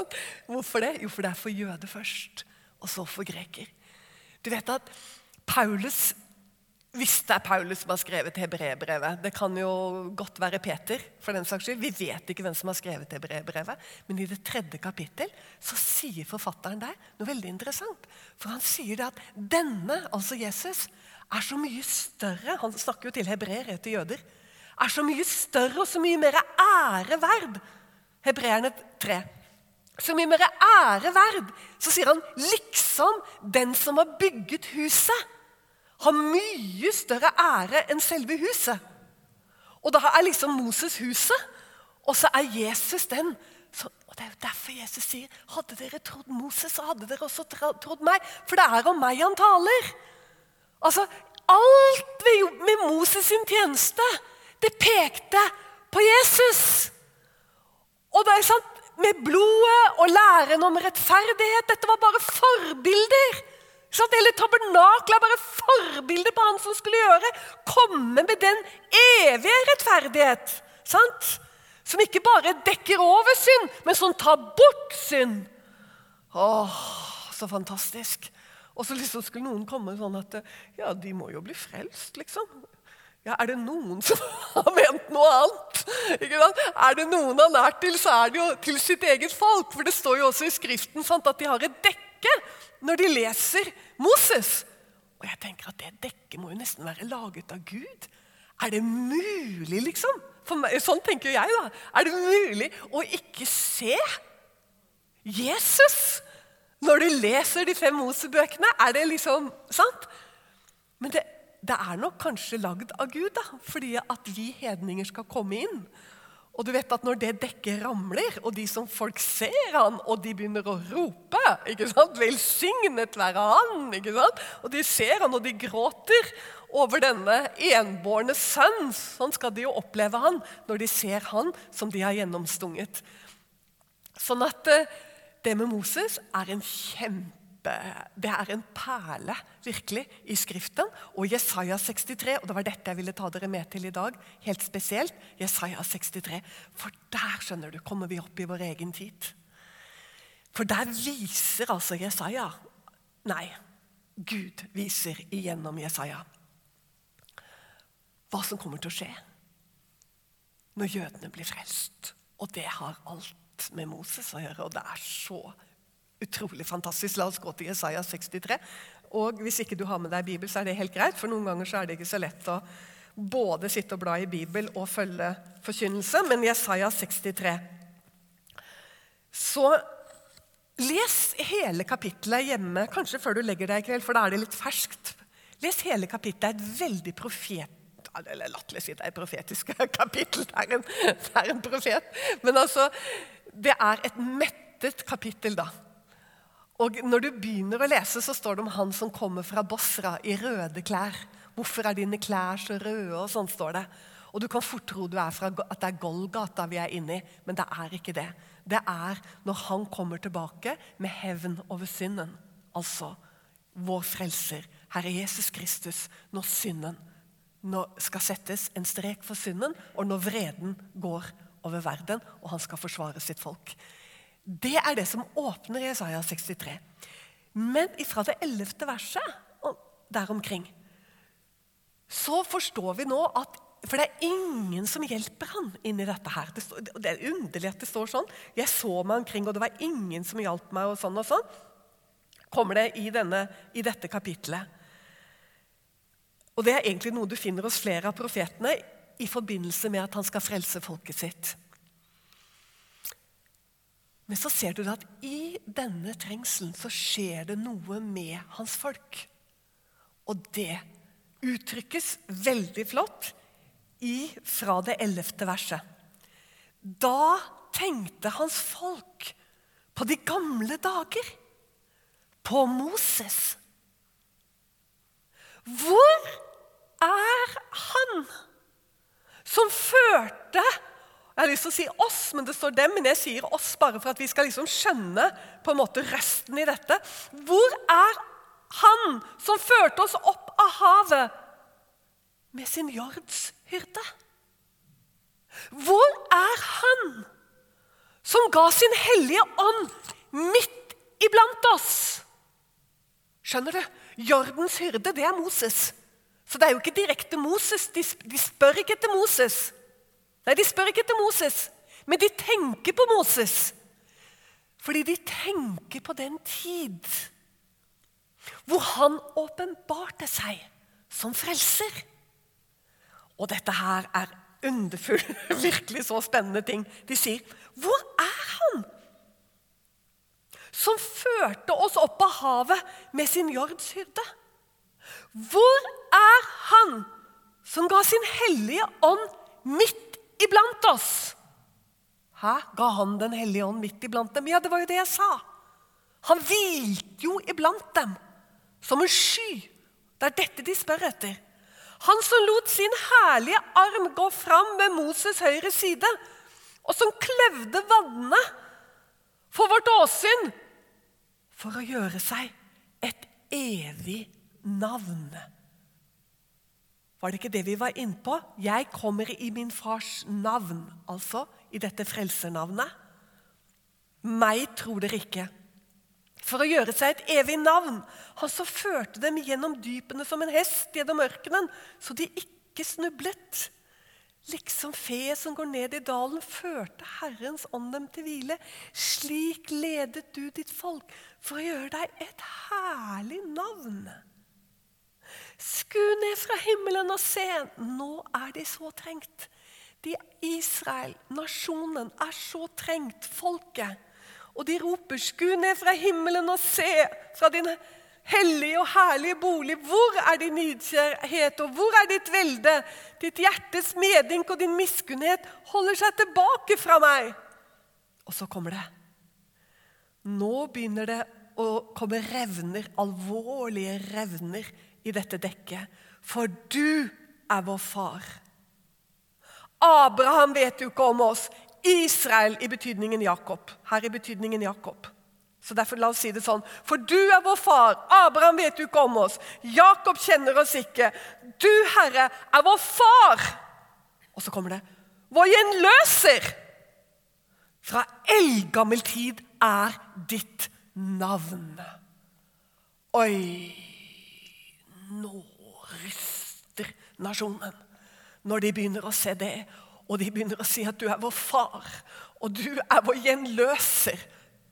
[laughs] Hvorfor det? Jo, for det er for jøde først, og så for greker. Du vet at Paulus hvis det er Paulus som har skrevet hebreerbrevet. Det kan jo godt være Peter. for den saks skyld. Vi vet ikke hvem som har skrevet hebreerbrevet. Men i det tredje kapittel så sier forfatteren der noe veldig interessant. For han sier det at denne, altså Jesus, er så mye større Han snakker jo til hebreere, til jøder. Er så mye større og så mye mer ære verd. Hebreerne 3. Så mye mer ære verd. Så sier han liksom den som har bygget huset har mye større ære enn selve huset. Og da er liksom Moses huset, og så er Jesus den. Så, og Det er jo derfor Jesus sier hadde dere trodd Moses, så hadde dere også trodd meg. For det er om meg han taler. Altså, Alt vi gjorde med Moses sin tjeneste, det pekte på Jesus. Og det er sant, Med blodet og læren om rettferdighet Dette var bare forbilder. Sant? hele tabernakelet er bare forbilder på han som skulle gjøre. Komme med den evige rettferdighet. Sant? Som ikke bare dekker over synd, men som tar bort synd. Åh, så fantastisk. Og så liksom skulle noen komme sånn at Ja, de må jo bli frelst, liksom. Ja, Er det noen som [laughs] har ment noe annet? Er det noen han er til, så er det jo til sitt eget folk. For det står jo også i Skriften sant, at de har et dekke når de leser Moses. Og jeg tenker at det dekket må jo nesten være laget av Gud. Er det mulig, liksom? Meg, sånn tenker jeg, da. Er det mulig å ikke se Jesus når du leser de fem Mosebøkene? Er det liksom sant? Men det det er nok kanskje lagd av Gud, da, fordi at vi hedninger skal komme inn. Og du vet at Når det dekket ramler, og de som folk ser han, og de begynner å rope ikke sant? 'Velsignet være han!' ikke sant? Og de ser han, og de gråter over denne enbårne sønn. Sånn skal de jo oppleve han når de ser han som de har gjennomstunget. Sånn at eh, det med Moses er en kjempe det er en perle virkelig i Skriften. Og Jesaja 63, og det var dette jeg ville ta dere med til i dag. helt spesielt, Jesaja 63. For der skjønner du, kommer vi opp i vår egen tid. For der viser altså Jesaja Nei, Gud viser igjennom Jesaja hva som kommer til å skje når jødene blir frelst. Og det har alt med Moses å gjøre, og det er så utrolig fantastisk. La oss gå til Jesaja 63. Og Hvis ikke du har med deg Bibel, så er det helt greit, for noen ganger så er det ikke så lett å både sitte og bla i Bibel og følge forkynnelse. Men Jesaja 63 Så les hele kapittelet hjemme, kanskje før du legger deg i kveld, for da er det litt ferskt. Les hele kapittelet. Det er et veldig profet eller latterlig si det er et profetisk [laughs] kapittel. Det er, en, det er en profet. Men altså, det er et mettet kapittel, da. Og Når du begynner å lese, så står det om han som kommer fra Bosra i røde klær. Hvorfor er dine klær så røde? og sånn står det. Og Du kan fort tro du er fra, at det er Golgata vi er inne i, men det er ikke det. Det er når han kommer tilbake med hevn over synden. Altså vår frelser, Herre Jesus Kristus, når synden når skal settes en strek for synden, og når vreden går over verden, og han skal forsvare sitt folk. Det er det som åpner Jesaja 63. Men fra det ellevte verset og der omkring så forstår vi nå at For det er ingen som hjelper han inn i dette her. Det, står, det er underlig at det står sånn. Jeg så meg omkring, og det var ingen som hjalp meg. og sånn og sånn. Kommer det i, denne, i dette kapitlet. Og Det er egentlig noe du finner hos flere av profetene i forbindelse med at han skal frelse folket sitt. Men så ser du at i denne trengselen så skjer det noe med hans folk. Og det uttrykkes veldig flott i, fra det ellevte verset. Da tenkte hans folk på de gamle dager, på Moses. Hvor er han som førte jeg har lyst til å si oss, men det står dem. Men jeg sier oss bare for at vi skal liksom skjønne på en måte røsten i dette. Hvor er han som førte oss opp av havet med sin jordshyrde? Hvor er han som ga sin hellige ånd midt iblant oss? Skjønner du? Jordens hyrde, det er Moses. Så det er jo ikke direkte Moses. De, spør ikke etter Moses. Nei, De spør ikke etter Moses, men de tenker på Moses. Fordi de tenker på den tid hvor han åpenbarte seg som frelser. Og dette her er underfull, [laughs] virkelig så spennende ting. De sier, 'Hvor er han?' Som førte oss opp av havet med sin jordshyrde. Hvor er han som ga sin hellige ånd midt iblant oss. Hæ? Ga han Den hellige ånd midt iblant dem? Ja, det var jo det jeg sa. Han hvilte jo iblant dem som en sky. Det er dette de spør etter. Han som lot sin herlige arm gå fram ved Moses' høyre side, og som klevde vannene for vårt åsyn, for å gjøre seg et evig navn. Var det ikke det vi var innpå? Jeg kommer i min fars navn, altså i dette frelsernavnet. Meg tror dere ikke. for å gjøre seg et evig navn. Han så førte dem gjennom dypene som en hest gjennom ørkenen, så de ikke snublet. Liksom fe som går ned i dalen, førte Herrens ånd dem til hvile. Slik ledet du ditt folk for å gjøre deg et herlig navn. Sku ned fra himmelen og se, nå er de så trengt. De Israel, nasjonen, er så trengt, folket. Og de roper, sku ned fra himmelen og se fra din hellige og herlige bolig. Hvor er din nidkjærhet, og hvor er ditt velde? Ditt hjertes medynk og din miskunnhet holder seg tilbake fra meg. Og så kommer det. Nå begynner det å komme revner, alvorlige revner, i dette dekket. For du er vår far. Abraham vet jo ikke om oss. Israel i betydningen Jakob. Her i betydningen Jakob. Så derfor la oss si det sånn. For du er vår far. Abraham vet jo ikke om oss. Jakob kjenner oss ikke. Du, Herre, er vår far. Og så kommer det. Vår gjenløser. Fra eldgammel tid er ditt navn. Oi, nå ryster nasjonen når de begynner å se det. Og de begynner å si at du er vår far, og du er vår gjenløser.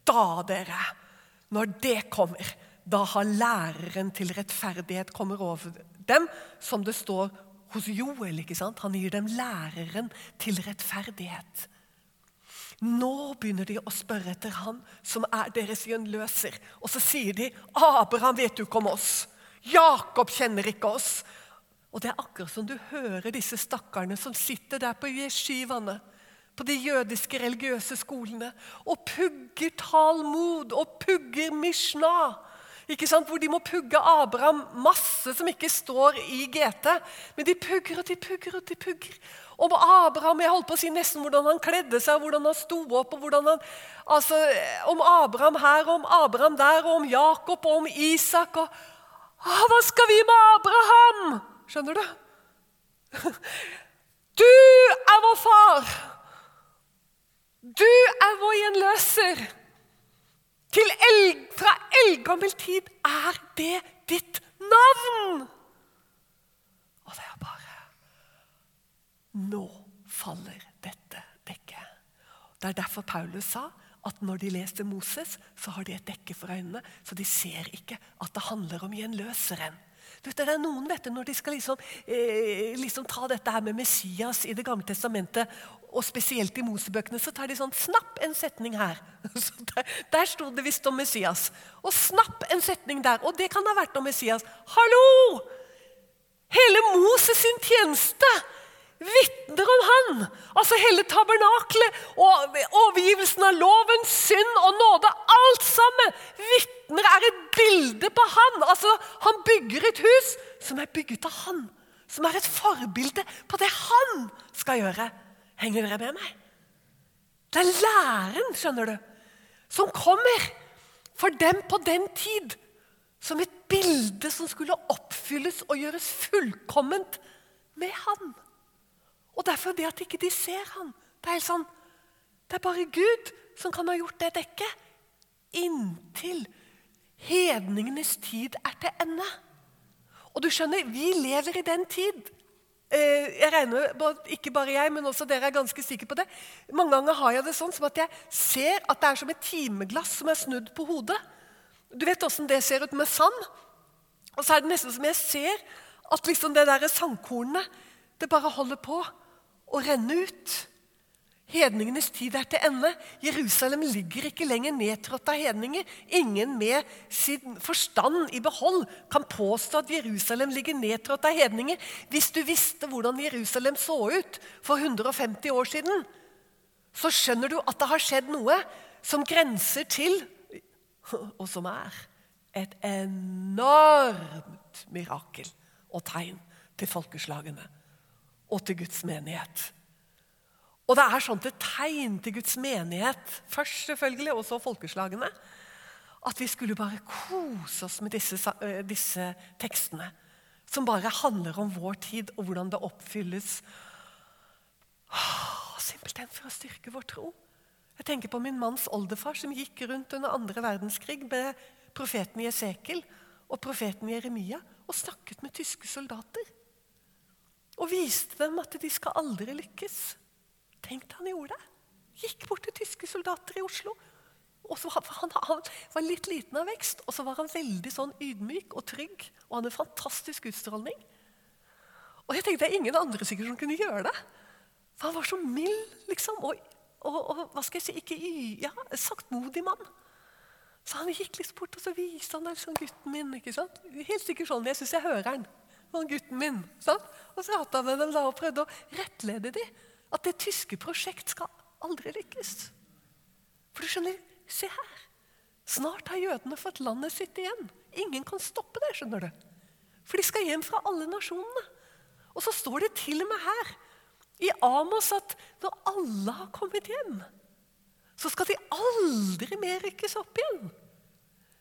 Da, dere, når det kommer, da har læreren til rettferdighet kommer over dem, som det står hos Joel. ikke sant? Han gir dem læreren til rettferdighet. Nå begynner de å spørre etter han som er deres gjenløser. Og så sier de, 'Abraham vet du ikke om oss.' 'Jakob kjenner ikke oss.' Og Det er akkurat som du hører disse stakkarene som sitter der på yeshivene på de jødiske religiøse skolene og pugger Talmud og pugger Mishnah. Ikke sant? Hvor de må pugge Abraham masse som ikke står i GT. Men de pugger og de pugger og de pugger. Og Abraham jeg holdt på å si nesten hvordan han kledde seg, hvordan han sto opp, og hvordan han, altså, om Abraham her og om Abraham der, og om Jakob og om Isak. og ah, Hva skal vi med Abraham? Skjønner du? [laughs] Du er vår far! Du er vår gjenløser. Elg, fra eldgammel tid er det ditt navn! Og det er bare Nå faller dette dekket. Det er derfor Paulus sa at når de leste Moses, så har de et dekke for øynene, så de ser ikke at det handler om gjenløseren. Vet det er noen vet du, Når de skal liksom, eh, liksom ta dette her med Messias i Det gamle testamentet og spesielt i Mosebøkene så tar de sånn Snapp en setning her. [laughs] der der sto det visst om Messias. Og snapp en setning der. Og det kan ha vært om Messias. Hallo! Hele Moses sin tjeneste vitner om han. Altså hele tabernaklet og overgivelsen av loven, synd og nåde. Alt sammen vitner er et bilde på han. Altså, Han bygger et hus som er bygget av han. Som er et forbilde på det han skal gjøre. Henger dere med meg? Det er læren, skjønner du, som kommer for dem på den tid. Som et bilde som skulle oppfylles og gjøres fullkomment med han. Og derfor det at ikke de ser han. Det er, sånn, det er bare Gud som kan ha gjort det dekket. Inntil hedningenes tid er til ende. Og du skjønner, vi lever i den tid Eh, jeg regner Ikke bare jeg, men også dere er ganske sikre på det. Mange ganger har jeg det sånn som at jeg ser at det er som et timeglass som er snudd på hodet. Du vet åssen det ser ut med sand? Og så er det nesten som jeg ser at liksom det der sandkornet det bare holder på å renne ut. Hedningenes tid er til ende. Jerusalem ligger ikke lenger nedtrådt av hedninger. Ingen med sin forstand i behold kan påstå at Jerusalem ligger nedtrådt av hedninger. Hvis du visste hvordan Jerusalem så ut for 150 år siden, så skjønner du at det har skjedd noe som grenser til, og som er, et enormt mirakel og tegn til folkeslagene og til Guds menighet. Og det er sånn til tegn til Guds menighet, først selvfølgelig, og så folkeslagene, at vi skulle bare kose oss med disse, eh, disse tekstene. Som bare handler om vår tid og hvordan det oppfylles. Åh, simpelthen for å styrke vår tro. Jeg tenker på min manns oldefar som gikk rundt under andre verdenskrig med profeten Jesekel og profeten Jeremia og snakket med tyske soldater. Og viste dem at de skal aldri lykkes. Tenk deg han gjorde det. Gikk bort til tyske soldater i Oslo. Og så han, han, var litt liten av vekst, og så var han veldig sånn ydmyk og trygg. Og hadde en fantastisk utstrålning. Og jeg tenkte det er ingen andre sikkert som kunne gjøre det. For han var så mild, liksom. Og, og, og hva skal jeg si, ikke ja, saktmodig mann. Så han gikk litt bort, og så viste han liksom gutten min. ikke sant? Helt sikkert sånn. Jeg syns jeg hører han. Han gutten min. Sant? Og så prata han med dem da og prøvde å rettlede dem. At det tyske prosjekt skal aldri lykkes. For du skjønner, se her. Snart har jødene fått landet sitt igjen. Ingen kan stoppe det, skjønner du. For de skal hjem fra alle nasjonene. Og så står det til og med her i Amos at når alle har kommet hjem, så skal de aldri mer rykkes opp igjen.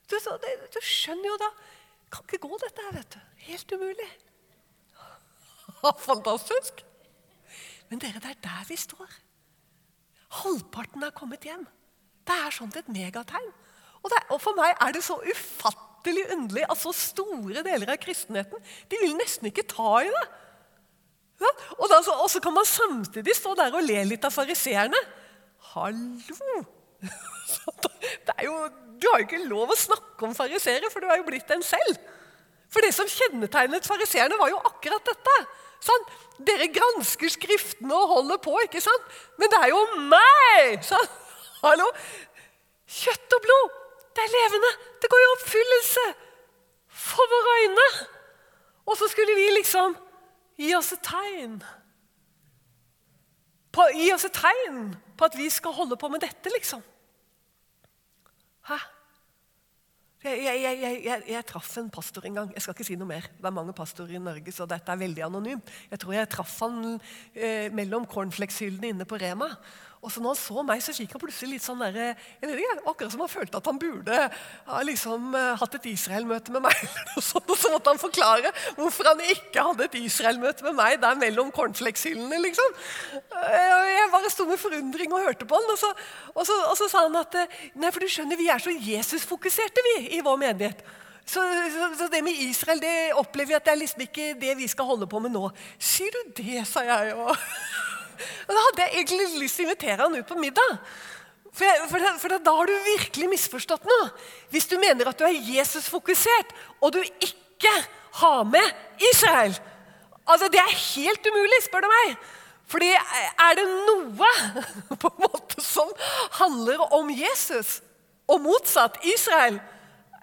Du, det, du skjønner jo da Kan ikke gå, dette her, vet du. Helt umulig. [laughs] Fantastisk. Men dere, det er der vi står. Halvparten er kommet hjem. Det er sånt et megategn. Og, det, og, for meg er det så ufattelig underlig at så store deler av kristenheten de vil nesten ikke ta i det. Ja? Og, da, og, så kan man samtidig stå der og le litt av fariseerne. Hallo! [laughs] Jo, du har jo ikke lov å snakke om fariseere, for du har jo blitt en selv. For det som kjennetegnet fariseerne, var jo akkurat dette. Sånn, Dere gransker Skriftene og holder på, ikke sant? Men det er jo meg! Sånn. Hallo? Kjøtt og blod, det er levende. Det går i oppfyllelse for våre øyne. Og så skulle vi liksom gi oss et tegn. På, gi oss et tegn på at vi skal holde på med dette, liksom. Hæ? Jeg, jeg, jeg, jeg, traff en pastor en gang. Jeg skal ikke si noe mer. Det er mange pastorer i Norge, så dette er veldig anonymt. Jeg tror jeg traff han eh, mellom cornflakeshyllene inne på Rema. Og så når han så meg, så fikk han plutselig litt sånn der, jeg vet ikke, Akkurat som han følte at han burde ha liksom, uh, hatt et Israel-møte med meg. [laughs] Og så, måtte han forklare hvorfor han ikke hadde et Israel-møte med meg der mellom cornflakeshyllene. Liksom. Uh, jeg bare sto med forundring og hørte på han. Og så, og så, og så sa han at uh, nei, for du skjønner, vi er så Jesus-fokuserte vi i vår menighet. Så, så, så, det med Israel det opplever vi at det er liksom ikke det vi skal holde på med nå. Sier du det, sa jeg. Og [laughs] og Da hadde jeg egentlig lyst til å invitere han ut på middag. For, jeg, for, det, for Da har du virkelig misforstått noe. Hvis du mener at du er Jesus-fokusert, og du ikke har med Israel. Altså, Det er helt umulig, spør du meg. Fordi er det noe [laughs] på en måte som handler om Jesus, og motsatt Israel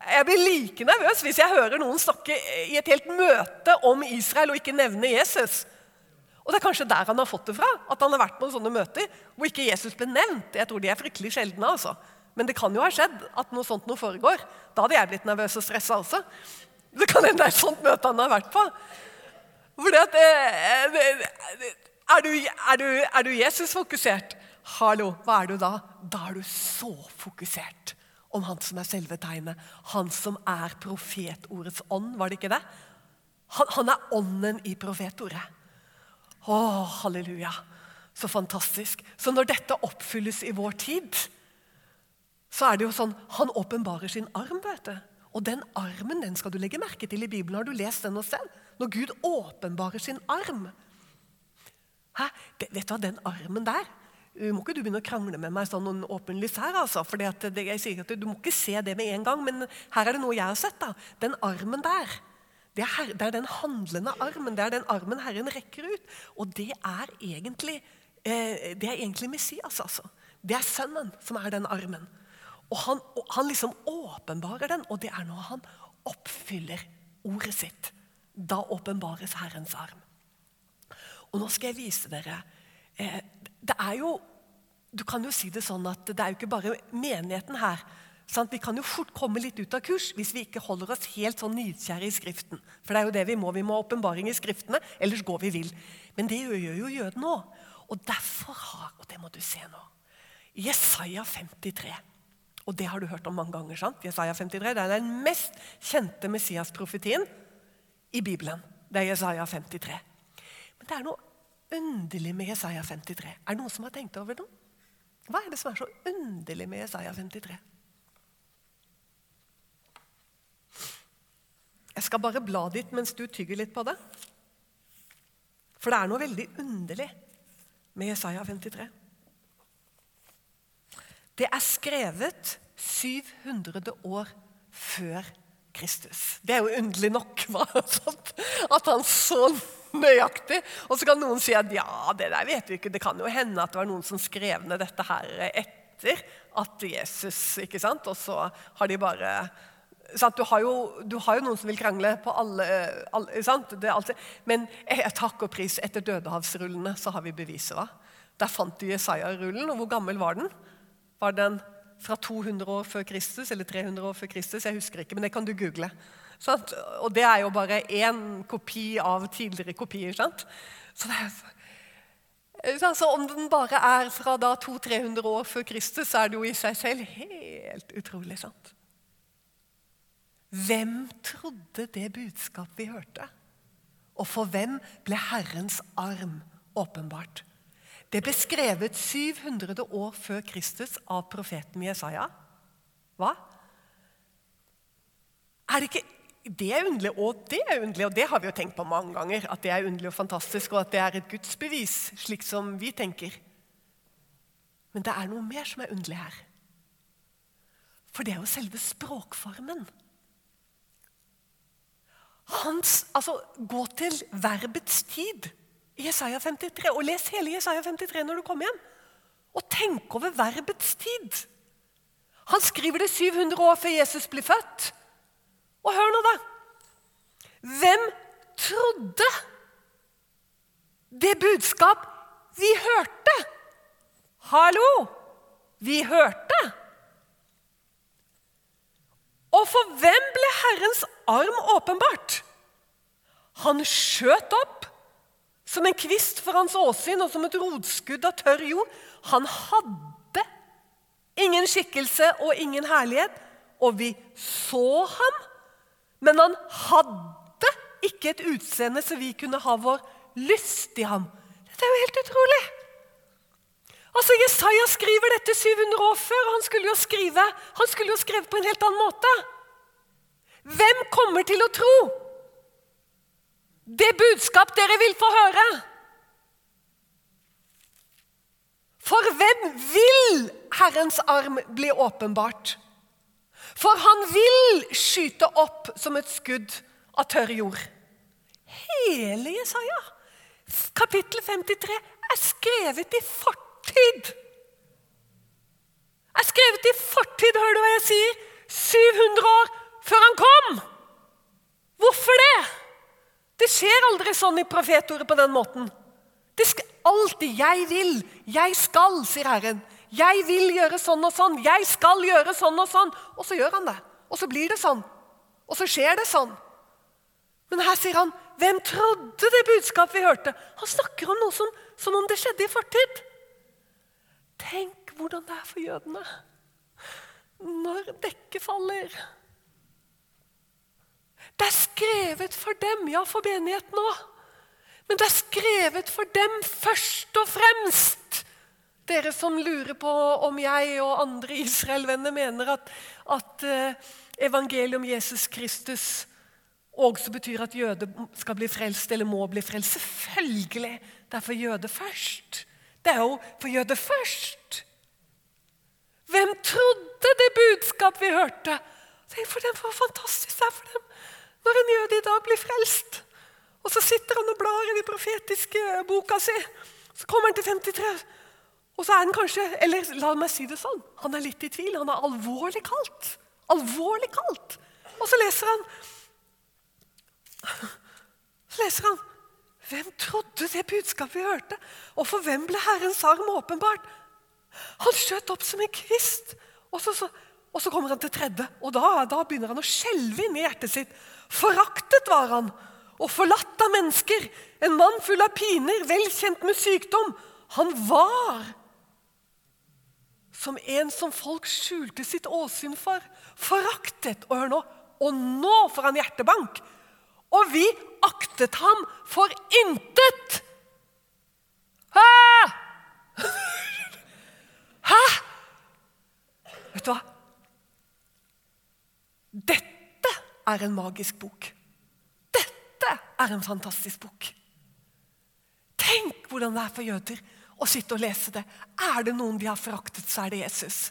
Jeg blir like nervøs hvis jeg hører noen snakke i et helt møte om Israel og ikke nevne Jesus. Og det er kanskje der han har fått det fra. At han har vært på sånne møter hvor ikke Jesus ble nevnt. Jeg tror de er fryktelig sjeldne. altså. Men det kan jo ha skjedd at noe sånt noe foregår. Da hadde jeg blitt nervøs og stressa også. Det kan hende det er et sånt møte han har vært på. Fordi at, eh, er, du, er, du, er du Jesus-fokusert? Hallo, hva er du da? Da er du så fokusert om han som er selve tegnet. Han som er profetordets ånd, var det ikke det? Han, han er ånden i profetordet. Å, halleluja. Så fantastisk. Så når dette oppfylles i vår tid, så er det jo sånn Han åpenbarer sin arm. vet du. Og den armen den skal du legge merke til i Bibelen. Har du lest den hos selv? Når Gud åpenbarer sin arm. Hæ? Vet du hva, den armen der må ikke du begynne å krangle med meg sånn noen åpenlyst her. altså, for jeg sier at Du må ikke se det med en gang, men her er det noe jeg har sett. da. Den armen der det er, det er, den handlende armen. Det er den armen Herren rekker ut. Og det er egentlig, eh, det er egentlig Messias, altså. Det er Sønnen som er den armen. Og han, han liksom åpenbarer den, og det er når han oppfyller ordet sitt. Da åpenbares Herrens arm. Og nå skal jeg vise dere eh, Det er jo Du kan jo si det sånn at det er jo ikke bare menigheten her Sant? Vi kan jo fort komme litt ut av kurs hvis vi ikke holder oss helt sånn nidkjære i Skriften. For det er jo det vi må. Vi må ha åpenbaring i Skriftene, ellers går vi vill. Men det gjør jo jødene òg. Og derfor har Og det må du se nå. Jesaja 53. Og det har du hørt om mange ganger. sant? Jesaja 53, Det er den mest kjente Messias-profetien i Bibelen. Det er Jesaja 53. Men det er noe underlig med Jesaja 53. Er det noen som har tenkt over det? Hva er det som er så underlig med Jesaja 53? Jeg skal bare bla dit mens du tygger litt på det. For det er noe veldig underlig med Jesaja 53. Det er skrevet 700 år før Kristus. Det er jo underlig nok hva? [laughs] at han så nøyaktig. Og så kan noen si at ja, det der vet vi ikke. Det kan jo hende at det var noen som skrev ned dette her etter at Jesus ikke sant? Og så har de bare du har, jo, du, har jo, noen som vil krangle på alle, alle Men jeg takk og pris, etter Dødehavsrullene så har vi beviset. hva? Der fant de Jesaja-rullen. og Hvor gammel var den? Var den fra 200 år før Kristus eller 300 år før Kristus? Jeg husker ikke, men det kan du google. Sant? Og det er jo bare én kopi av tidligere kopier. sant? Så er, altså, Om den bare er fra da 200-300 år før Kristus, så er det jo i seg selv helt utrolig. sant? Hvem trodde det budskap vi hørte? Og for hvem ble Herrens arm åpenbart? Det ble skrevet 700 år før Kristus av profeten Jesaja. Hva? Er det ikke det er underlig, og det er underlig, og det har vi jo tenkt på mange ganger. At det er underlig og fantastisk, og at det er et gudsbevis, slik som vi tenker. Men det er noe mer som er underlig her. For det er jo selve språkformen. Hans, altså, Gå til verbets tid i Jesaja 53, og les hele Jesaja 53 når du kommer hjem. Og tenk over verbets tid. Han skriver det 700 år før Jesus blir født. Og hør nå, da. Hvem trodde det budskap vi hørte? Hallo! Vi hørte. Og for hvem ble Herrens arm åpenbart? Han skjøt opp som en kvist for hans åsyn og som et rotskudd av tørr jord. Han hadde ingen skikkelse og ingen herlighet, og vi så ham men han hadde ikke et utseende så vi kunne ha vår lyst i ham. Dette er jo helt utrolig. Altså, Jesaja skriver dette 700 år før, han skulle jo skrive han skulle jo skrive på en helt annen måte. Hvem kommer til å tro det budskap dere vil få høre? For hvem vil Herrens arm bli åpenbart? For han vil skyte opp som et skudd av tørr jord. Hele Jesaja, kapittel 53, er skrevet i fortid. Er skrevet i fortid, hører du hva jeg sier? 700 år før han kom. Hvorfor det? Det skjer aldri sånn i profetordet på den måten. Det skal alltid 'jeg vil', 'jeg skal', sier Herren. 'Jeg vil gjøre sånn og sånn. Jeg skal gjøre sånn og sånn.' Og så gjør han det. Og så blir det sånn. Og så skjer det sånn. Men her sier han, 'Hvem trodde det budskapet vi hørte?' Han snakker om noe som, som om det skjedde i fortid. Tenk hvordan det er for jødene når dekket faller. Det er skrevet for dem, ja, for menigheten òg. Men det er skrevet for dem først og fremst. Dere som lurer på om jeg og andre Israel-venner mener at, at uh, evangeliet om Jesus Kristus også betyr at jøder skal bli frelst eller må bli frelst. Selvfølgelig! Det er for jøder først. Det er jo for jøder først. Hvem trodde det budskap vi hørte? Tenk for dem, for fantastisk det er for dem når en jøde i dag blir frelst. Og så sitter han og blar i den profetiske boka si. Så kommer han til 53. Og så er han kanskje Eller la meg si det sånn. Han er litt i tvil. Han er alvorlig kaldt. Alvorlig kaldt. Og så leser han Så leser han Hvem trodde det budskapet vi hørte? Og for hvem ble Herrens arm åpenbart? Han skjøt opp som en kvist. Og så, så, og så kommer han til tredje, og da, da begynner han å skjelve inni hjertet sitt. Foraktet var han og forlatt av mennesker. En mann full av piner, vel kjent med sykdom. Han var som en som folk skjulte sitt åsyn for. Foraktet. Og hør nå Og nå får han hjertebank! Og vi aktet ham for intet! Hæ? Hæ? Vet du hva? Dette er en magisk bok. Dette er en fantastisk bok. Tenk hvordan det er for jøder å sitte og lese det. Er det noen de har foraktet, så er det Jesus.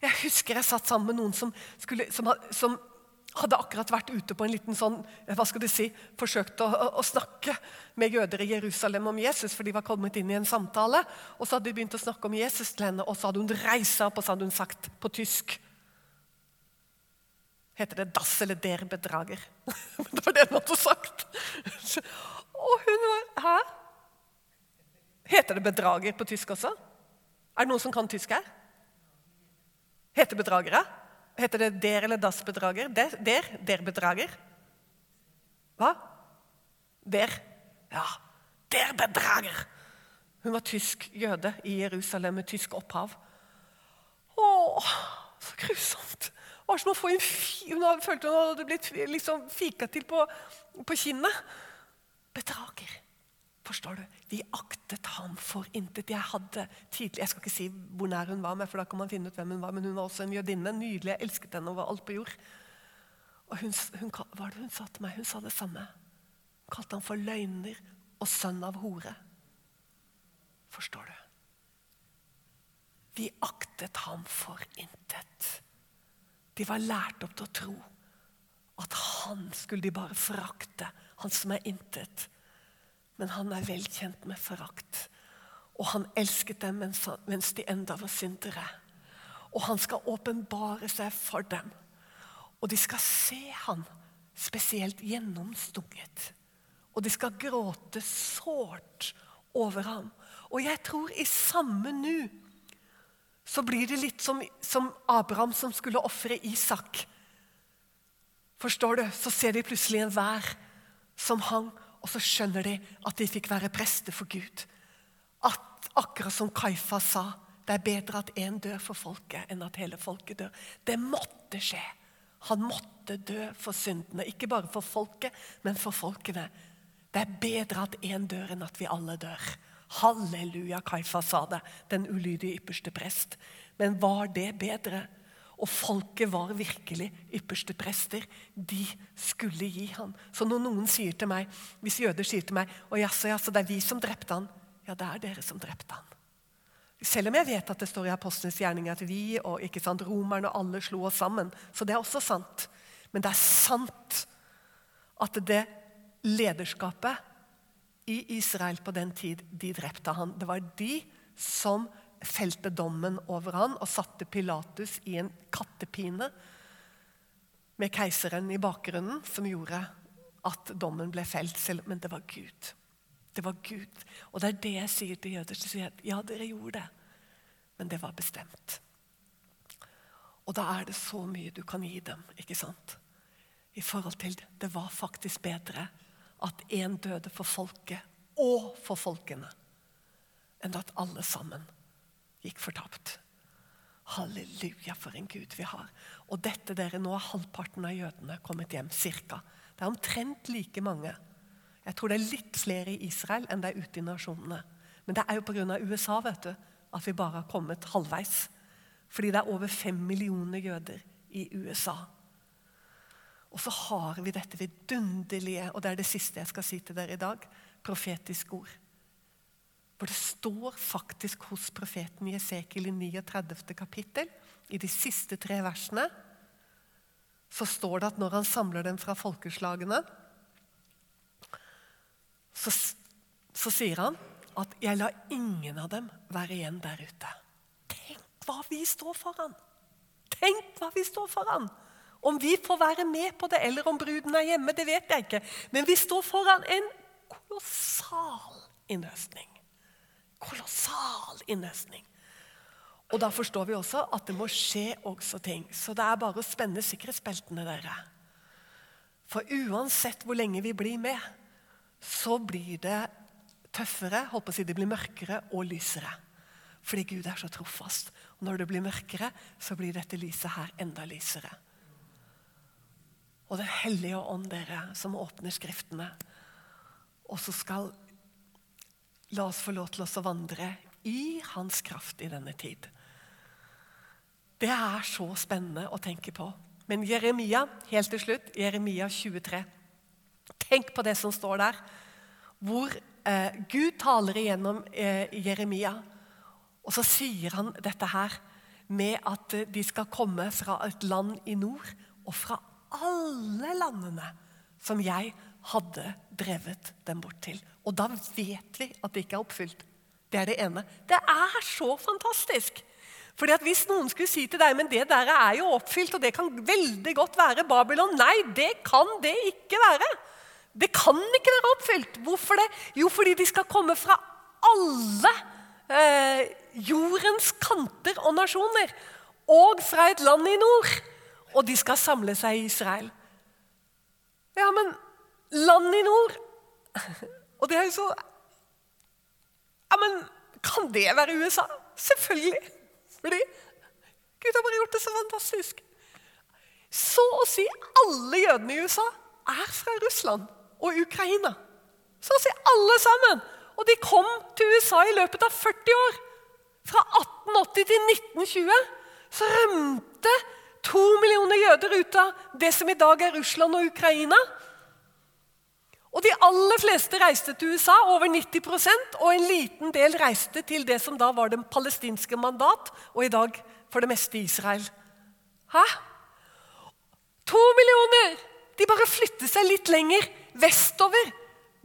Jeg husker jeg satt sammen med noen som, skulle, som, som hadde akkurat vært ute på en liten sånn, hva skal du si, forsøkt å, å, å, snakke med jøder i Jerusalem om Jesus, for de var kommet inn i en samtale. Og så hadde de begynt å snakke om Jesus til henne, og så hadde hun reist seg opp og så hadde hun sagt på tysk Heter det 'dass' eller 'der bedrager'? [laughs] det var det hun hadde sagt. Og hun var Hæ? Heter det 'bedrager' på tysk også? Er det noen som kan tysk her? Heter bedragere? Heter det der eller das-bedrager? Der? Der, der bedrager? Hva? Der. Ja. Der bedrager! Hun var tysk jøde i Jerusalem med tysk opphav. Å, så grusomt! Det som å få en Hun følte hun hadde blitt liksom fika til på, på kinnet. Bedrager. Forstår du? Vi aktet ham for intet. Jeg hadde tidlig, jeg skal ikke si hvor nær hun var med, for da kan man finne ut hvem hun var, men hun var også en jødinne. Nydelig. Jeg elsket henne over alt på jord. Og hun, hun, hva det hun sa til meg? Hun sa det samme. Hun kalte ham for løgner og sønn av hore. Forstår du? Vi aktet ham for intet. De var lært opp til å tro at han skulle de bare forakte, han som er intet men han er velkjent med forakt. Og han elsket dem mens de enda var syndere. Og han skal åpenbare seg for dem. Og de skal se han spesielt gjennomstunget. Og de skal gråte sårt over ham. Og jeg tror i samme nu så blir det litt som, som Abraham som skulle ofre Isak. Forstår du? Så ser de plutselig en vær som hang og så skjønner de at de fikk være prester for Gud. At akkurat som Kaifa sa, det er bedre at én dør for folket enn at hele folket dør. Det måtte skje. Han måtte dø for syndene. Ikke bare for folket, men for folkene. Det er bedre at én dør enn at vi alle dør. Halleluja, Kaifa sa det, den ulydige ypperste prest. Men var det bedre? Og folket var virkelig ypperste prester. De skulle gi han. Så når noen sier til meg, hvis jøder sier til meg og jaså, jaså, det er vi som drepte han, ja, det er dere som drepte han. Selv om jeg vet at det står i apostlenes gjerning at vi og ikke sant, romerne og alle slo oss sammen. Så det er også sant. Men det er sant at det lederskapet i Israel på den tid, de drepte han. Det var de som felte dommen over han og satte Pilatus i en kattepine med keiseren i bakgrunnen, som gjorde at dommen ble felt. Selv, men det var Gud. Det var Gud. Og det er det jeg sier til jøder. Så sier jeg, ja, dere gjorde det, men det var bestemt. Og da er det så mye du kan gi dem, ikke sant? I forhold til Det var faktisk bedre at én døde for folket og for folkene, enn at alle sammen gikk fortapt. Halleluja, for en Gud vi har. Og dette dere, Nå har halvparten av jødene kommet hjem. Cirka. Det er omtrent like mange. Jeg tror det er litt flere i Israel enn det er ute i nasjonene. Men det er jo pga. USA vet du, at vi bare har kommet halvveis. Fordi det er over fem millioner jøder i USA. Og så har vi dette vidunderlige, og det er det siste jeg skal si til dere i dag, profetisk ord. For det står faktisk hos profeten Jesekiel i 39. kapittel, i de siste tre versene, så står det at når han samler dem fra folkeslagene, så, så sier han at 'jeg lar ingen av dem være igjen der ute'. Tenk hva vi står foran! Tenk hva vi står foran! Om vi får være med på det, eller om bruden er hjemme, det vet jeg ikke. Men vi står foran en kolossal innhøstning kolossal innhøstning. Og da forstår vi også at det må skje også ting. Så det er bare å spenne sikkerhetsbeltene, dere. For uansett hvor lenge vi blir med, så blir det tøffere, håper si det blir mørkere og lysere. Fordi Gud er så trofast. Og når det blir mørkere, så blir dette lyset her enda lysere. Og Den hellige ånd, dere, som åpner Skriftene, og så skal La oss få lov til å vandre i hans kraft i denne tid. Det er så spennende å tenke på. Men Jeremia, helt til slutt, Jeremia 23. Tenk på det som står der, hvor eh, Gud taler igjennom eh, Jeremia. Og så sier han dette her med at de skal komme fra et land i nord og fra alle landene som jeg hadde drevet dem bort til. Og da vet vi at det ikke er oppfylt. Det er det ene. Det er så fantastisk! Fordi at Hvis noen skulle si til deg men det der er jo oppfylt, og det kan veldig godt være Babylon Nei, det kan det ikke være. Det kan ikke være oppfylt. Hvorfor det? Jo, fordi de skal komme fra alle eh, jordens kanter og nasjoner. Og fra et land i nord. Og de skal samle seg i Israel. Ja, men land i nord Og det er jo så Ja, men kan det være USA? Selvfølgelig. Fordi Gud har bare gjort det så fantastisk. Så å si alle jødene i USA er fra Russland og Ukraina. Så å si alle sammen. Og de kom til USA i løpet av 40 år. Fra 1880 til 1920 så rømte to millioner jøder ut av det som i dag er Russland og Ukraina. Og De aller fleste reiste til USA, over 90% og en liten del reiste til det som da var den palestinske mandat, og i dag for det meste Israel. Hæ? To millioner! De bare flytter seg litt lenger vestover.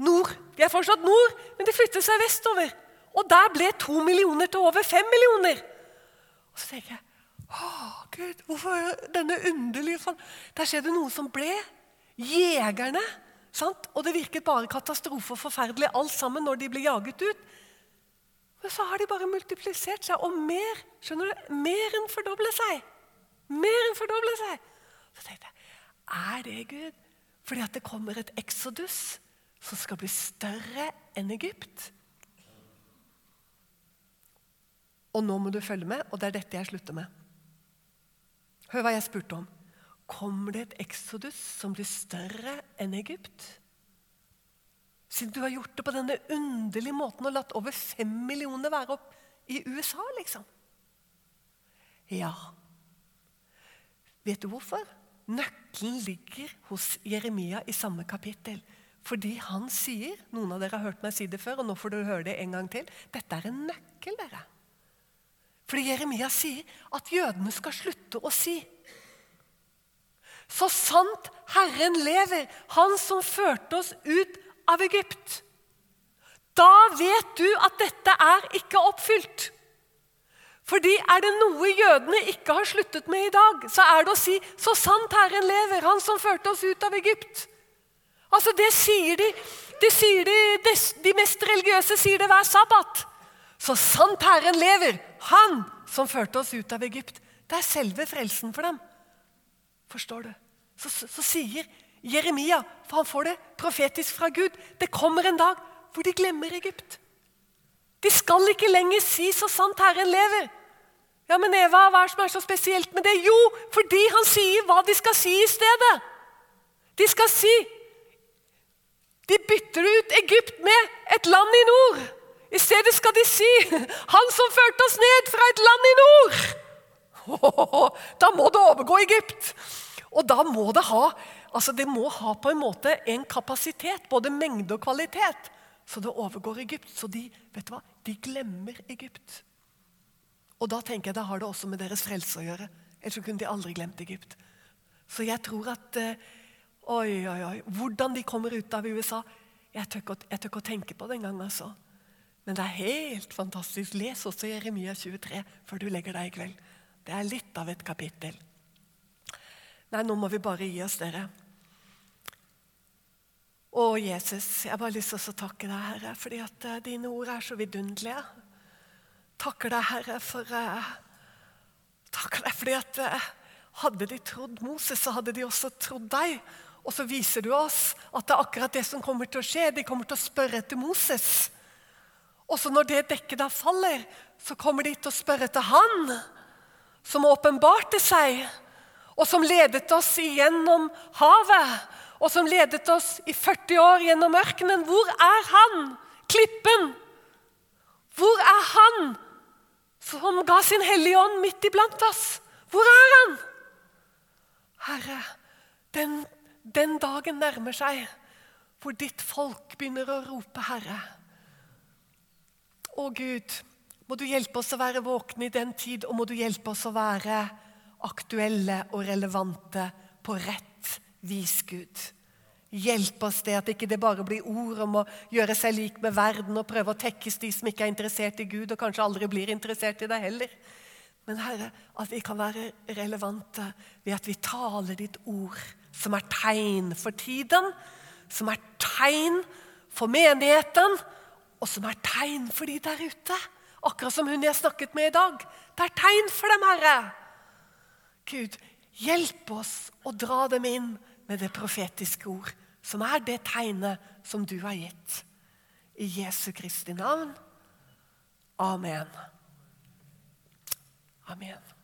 Nord. De er fortsatt nord, men de flytter seg vestover. Og der ble to millioner til over fem millioner. Og så tenker jeg Å, Gud, hvorfor denne underlige fall? Der skjedde noe som ble. Jegerne Sant? Og det virket bare katastrofe og forferdelig alt sammen når de ble jaget ut. Men så har de bare multiplisert seg, og mer skjønner du, mer enn fordoble seg. Mer enn fordoble seg. Så tenkte jeg, er det Gud? Fordi at det kommer et eksodus som skal bli større enn Egypt. Og nå må du følge med, og det er dette jeg slutter med. Hør hva jeg spurte om. Kommer det et eksodus som blir større enn Egypt? Siden du har gjort det på denne underlige måten og latt over fem millioner være opp i USA, liksom. Ja. Vet du hvorfor? Nøkkelen ligger hos Jeremia i samme kapittel. Fordi han sier Noen av dere har hørt meg si det før, og nå får du høre det en gang til. Dette er en nøkkel, dere. Fordi Jeremia sier at jødene skal slutte å si så sant Herren lever, Han som førte oss ut av Egypt. Da vet du at dette er ikke oppfylt. Fordi er det noe jødene ikke har sluttet med i dag, så er det å si 'Så sant Herren lever, Han som førte oss ut av Egypt'. Altså Det sier de. Det sier de, de mest religiøse sier det hver sabbat. Så sant Herren lever, Han som førte oss ut av Egypt. Det er selve frelsen for dem. Forstår du? Så, så, så, sier Jeremia, for han får det profetisk fra Gud, det kommer en dag hvor de glemmer Egypt. De skal ikke lenger si 'så sant Herren lever'. Ja, Men Eva, hva er det som er så spesielt med det? Jo, fordi han sier hva de skal si i stedet. De skal si De bytter ut Egypt med et land i nord. I stedet skal de si 'Han som førte oss ned fra et land i nord'. [laughs] Da må det overgå Egypt. Og da må det ha altså det må ha på en måte en kapasitet, både mengde og kvalitet, så det overgår Egypt. Så de vet du hva, de glemmer Egypt. Og da tenker jeg, da har det også med deres frelse å gjøre. Ellers kunne de aldri glemt Egypt. Så jeg tror at eh, Oi, oi, oi. Hvordan de kommer ut av USA Jeg tør ikke, å tenke på det engang. Altså. Men det er helt fantastisk. Les også Jeremia 23 før du legger deg i kveld. Det er litt av et kapittel. Nei, nå må vi bare gi oss, dere. Å, Jesus, jeg har bare lyst til å takke deg, Herre, fordi at uh, dine ord er så vidunderlige. Takker deg, Herre, for uh, Takker deg fordi at uh, hadde de trodd Moses, så hadde de også trodd deg. Og så viser du oss at det er akkurat det som kommer til å skje. De kommer til å spørre etter Moses. Og så når det dekket da faller, så kommer de til å spørre etter han som åpenbarte seg og som ledet oss igjennom havet, og som ledet oss i 40 år gjennom ørkenen. Hvor er han, klippen? Hvor er han som ga sin Hellige Ånd midt iblant oss? Hvor er han? Herre, den, den dagen nærmer seg hvor ditt folk begynner å rope 'Herre'. Å Gud, må du hjelpe oss å være våkne i den tid, og må du hjelpe oss å være aktuelle og relevante på rett vis, Gud. Hjelp oss det at ikke det bare blir ord om å gjøre seg lik med verden og prøve å tekkes de som ikke er interessert i Gud, og kanskje aldri blir interessert i deg heller. Men Herre, at vi kan være relevante ved at vi taler ditt ord, som er tegn for tiden, som er tegn for menigheten, og som er tegn for de der ute. Akkurat som hun jeg snakket med i dag. Det er tegn for dem, Herre. Gud, hjelp oss å dra dem inn med det profetiske ord, som er det tegnet som du har gitt. I Jesu Kristi navn. Amen. Amen.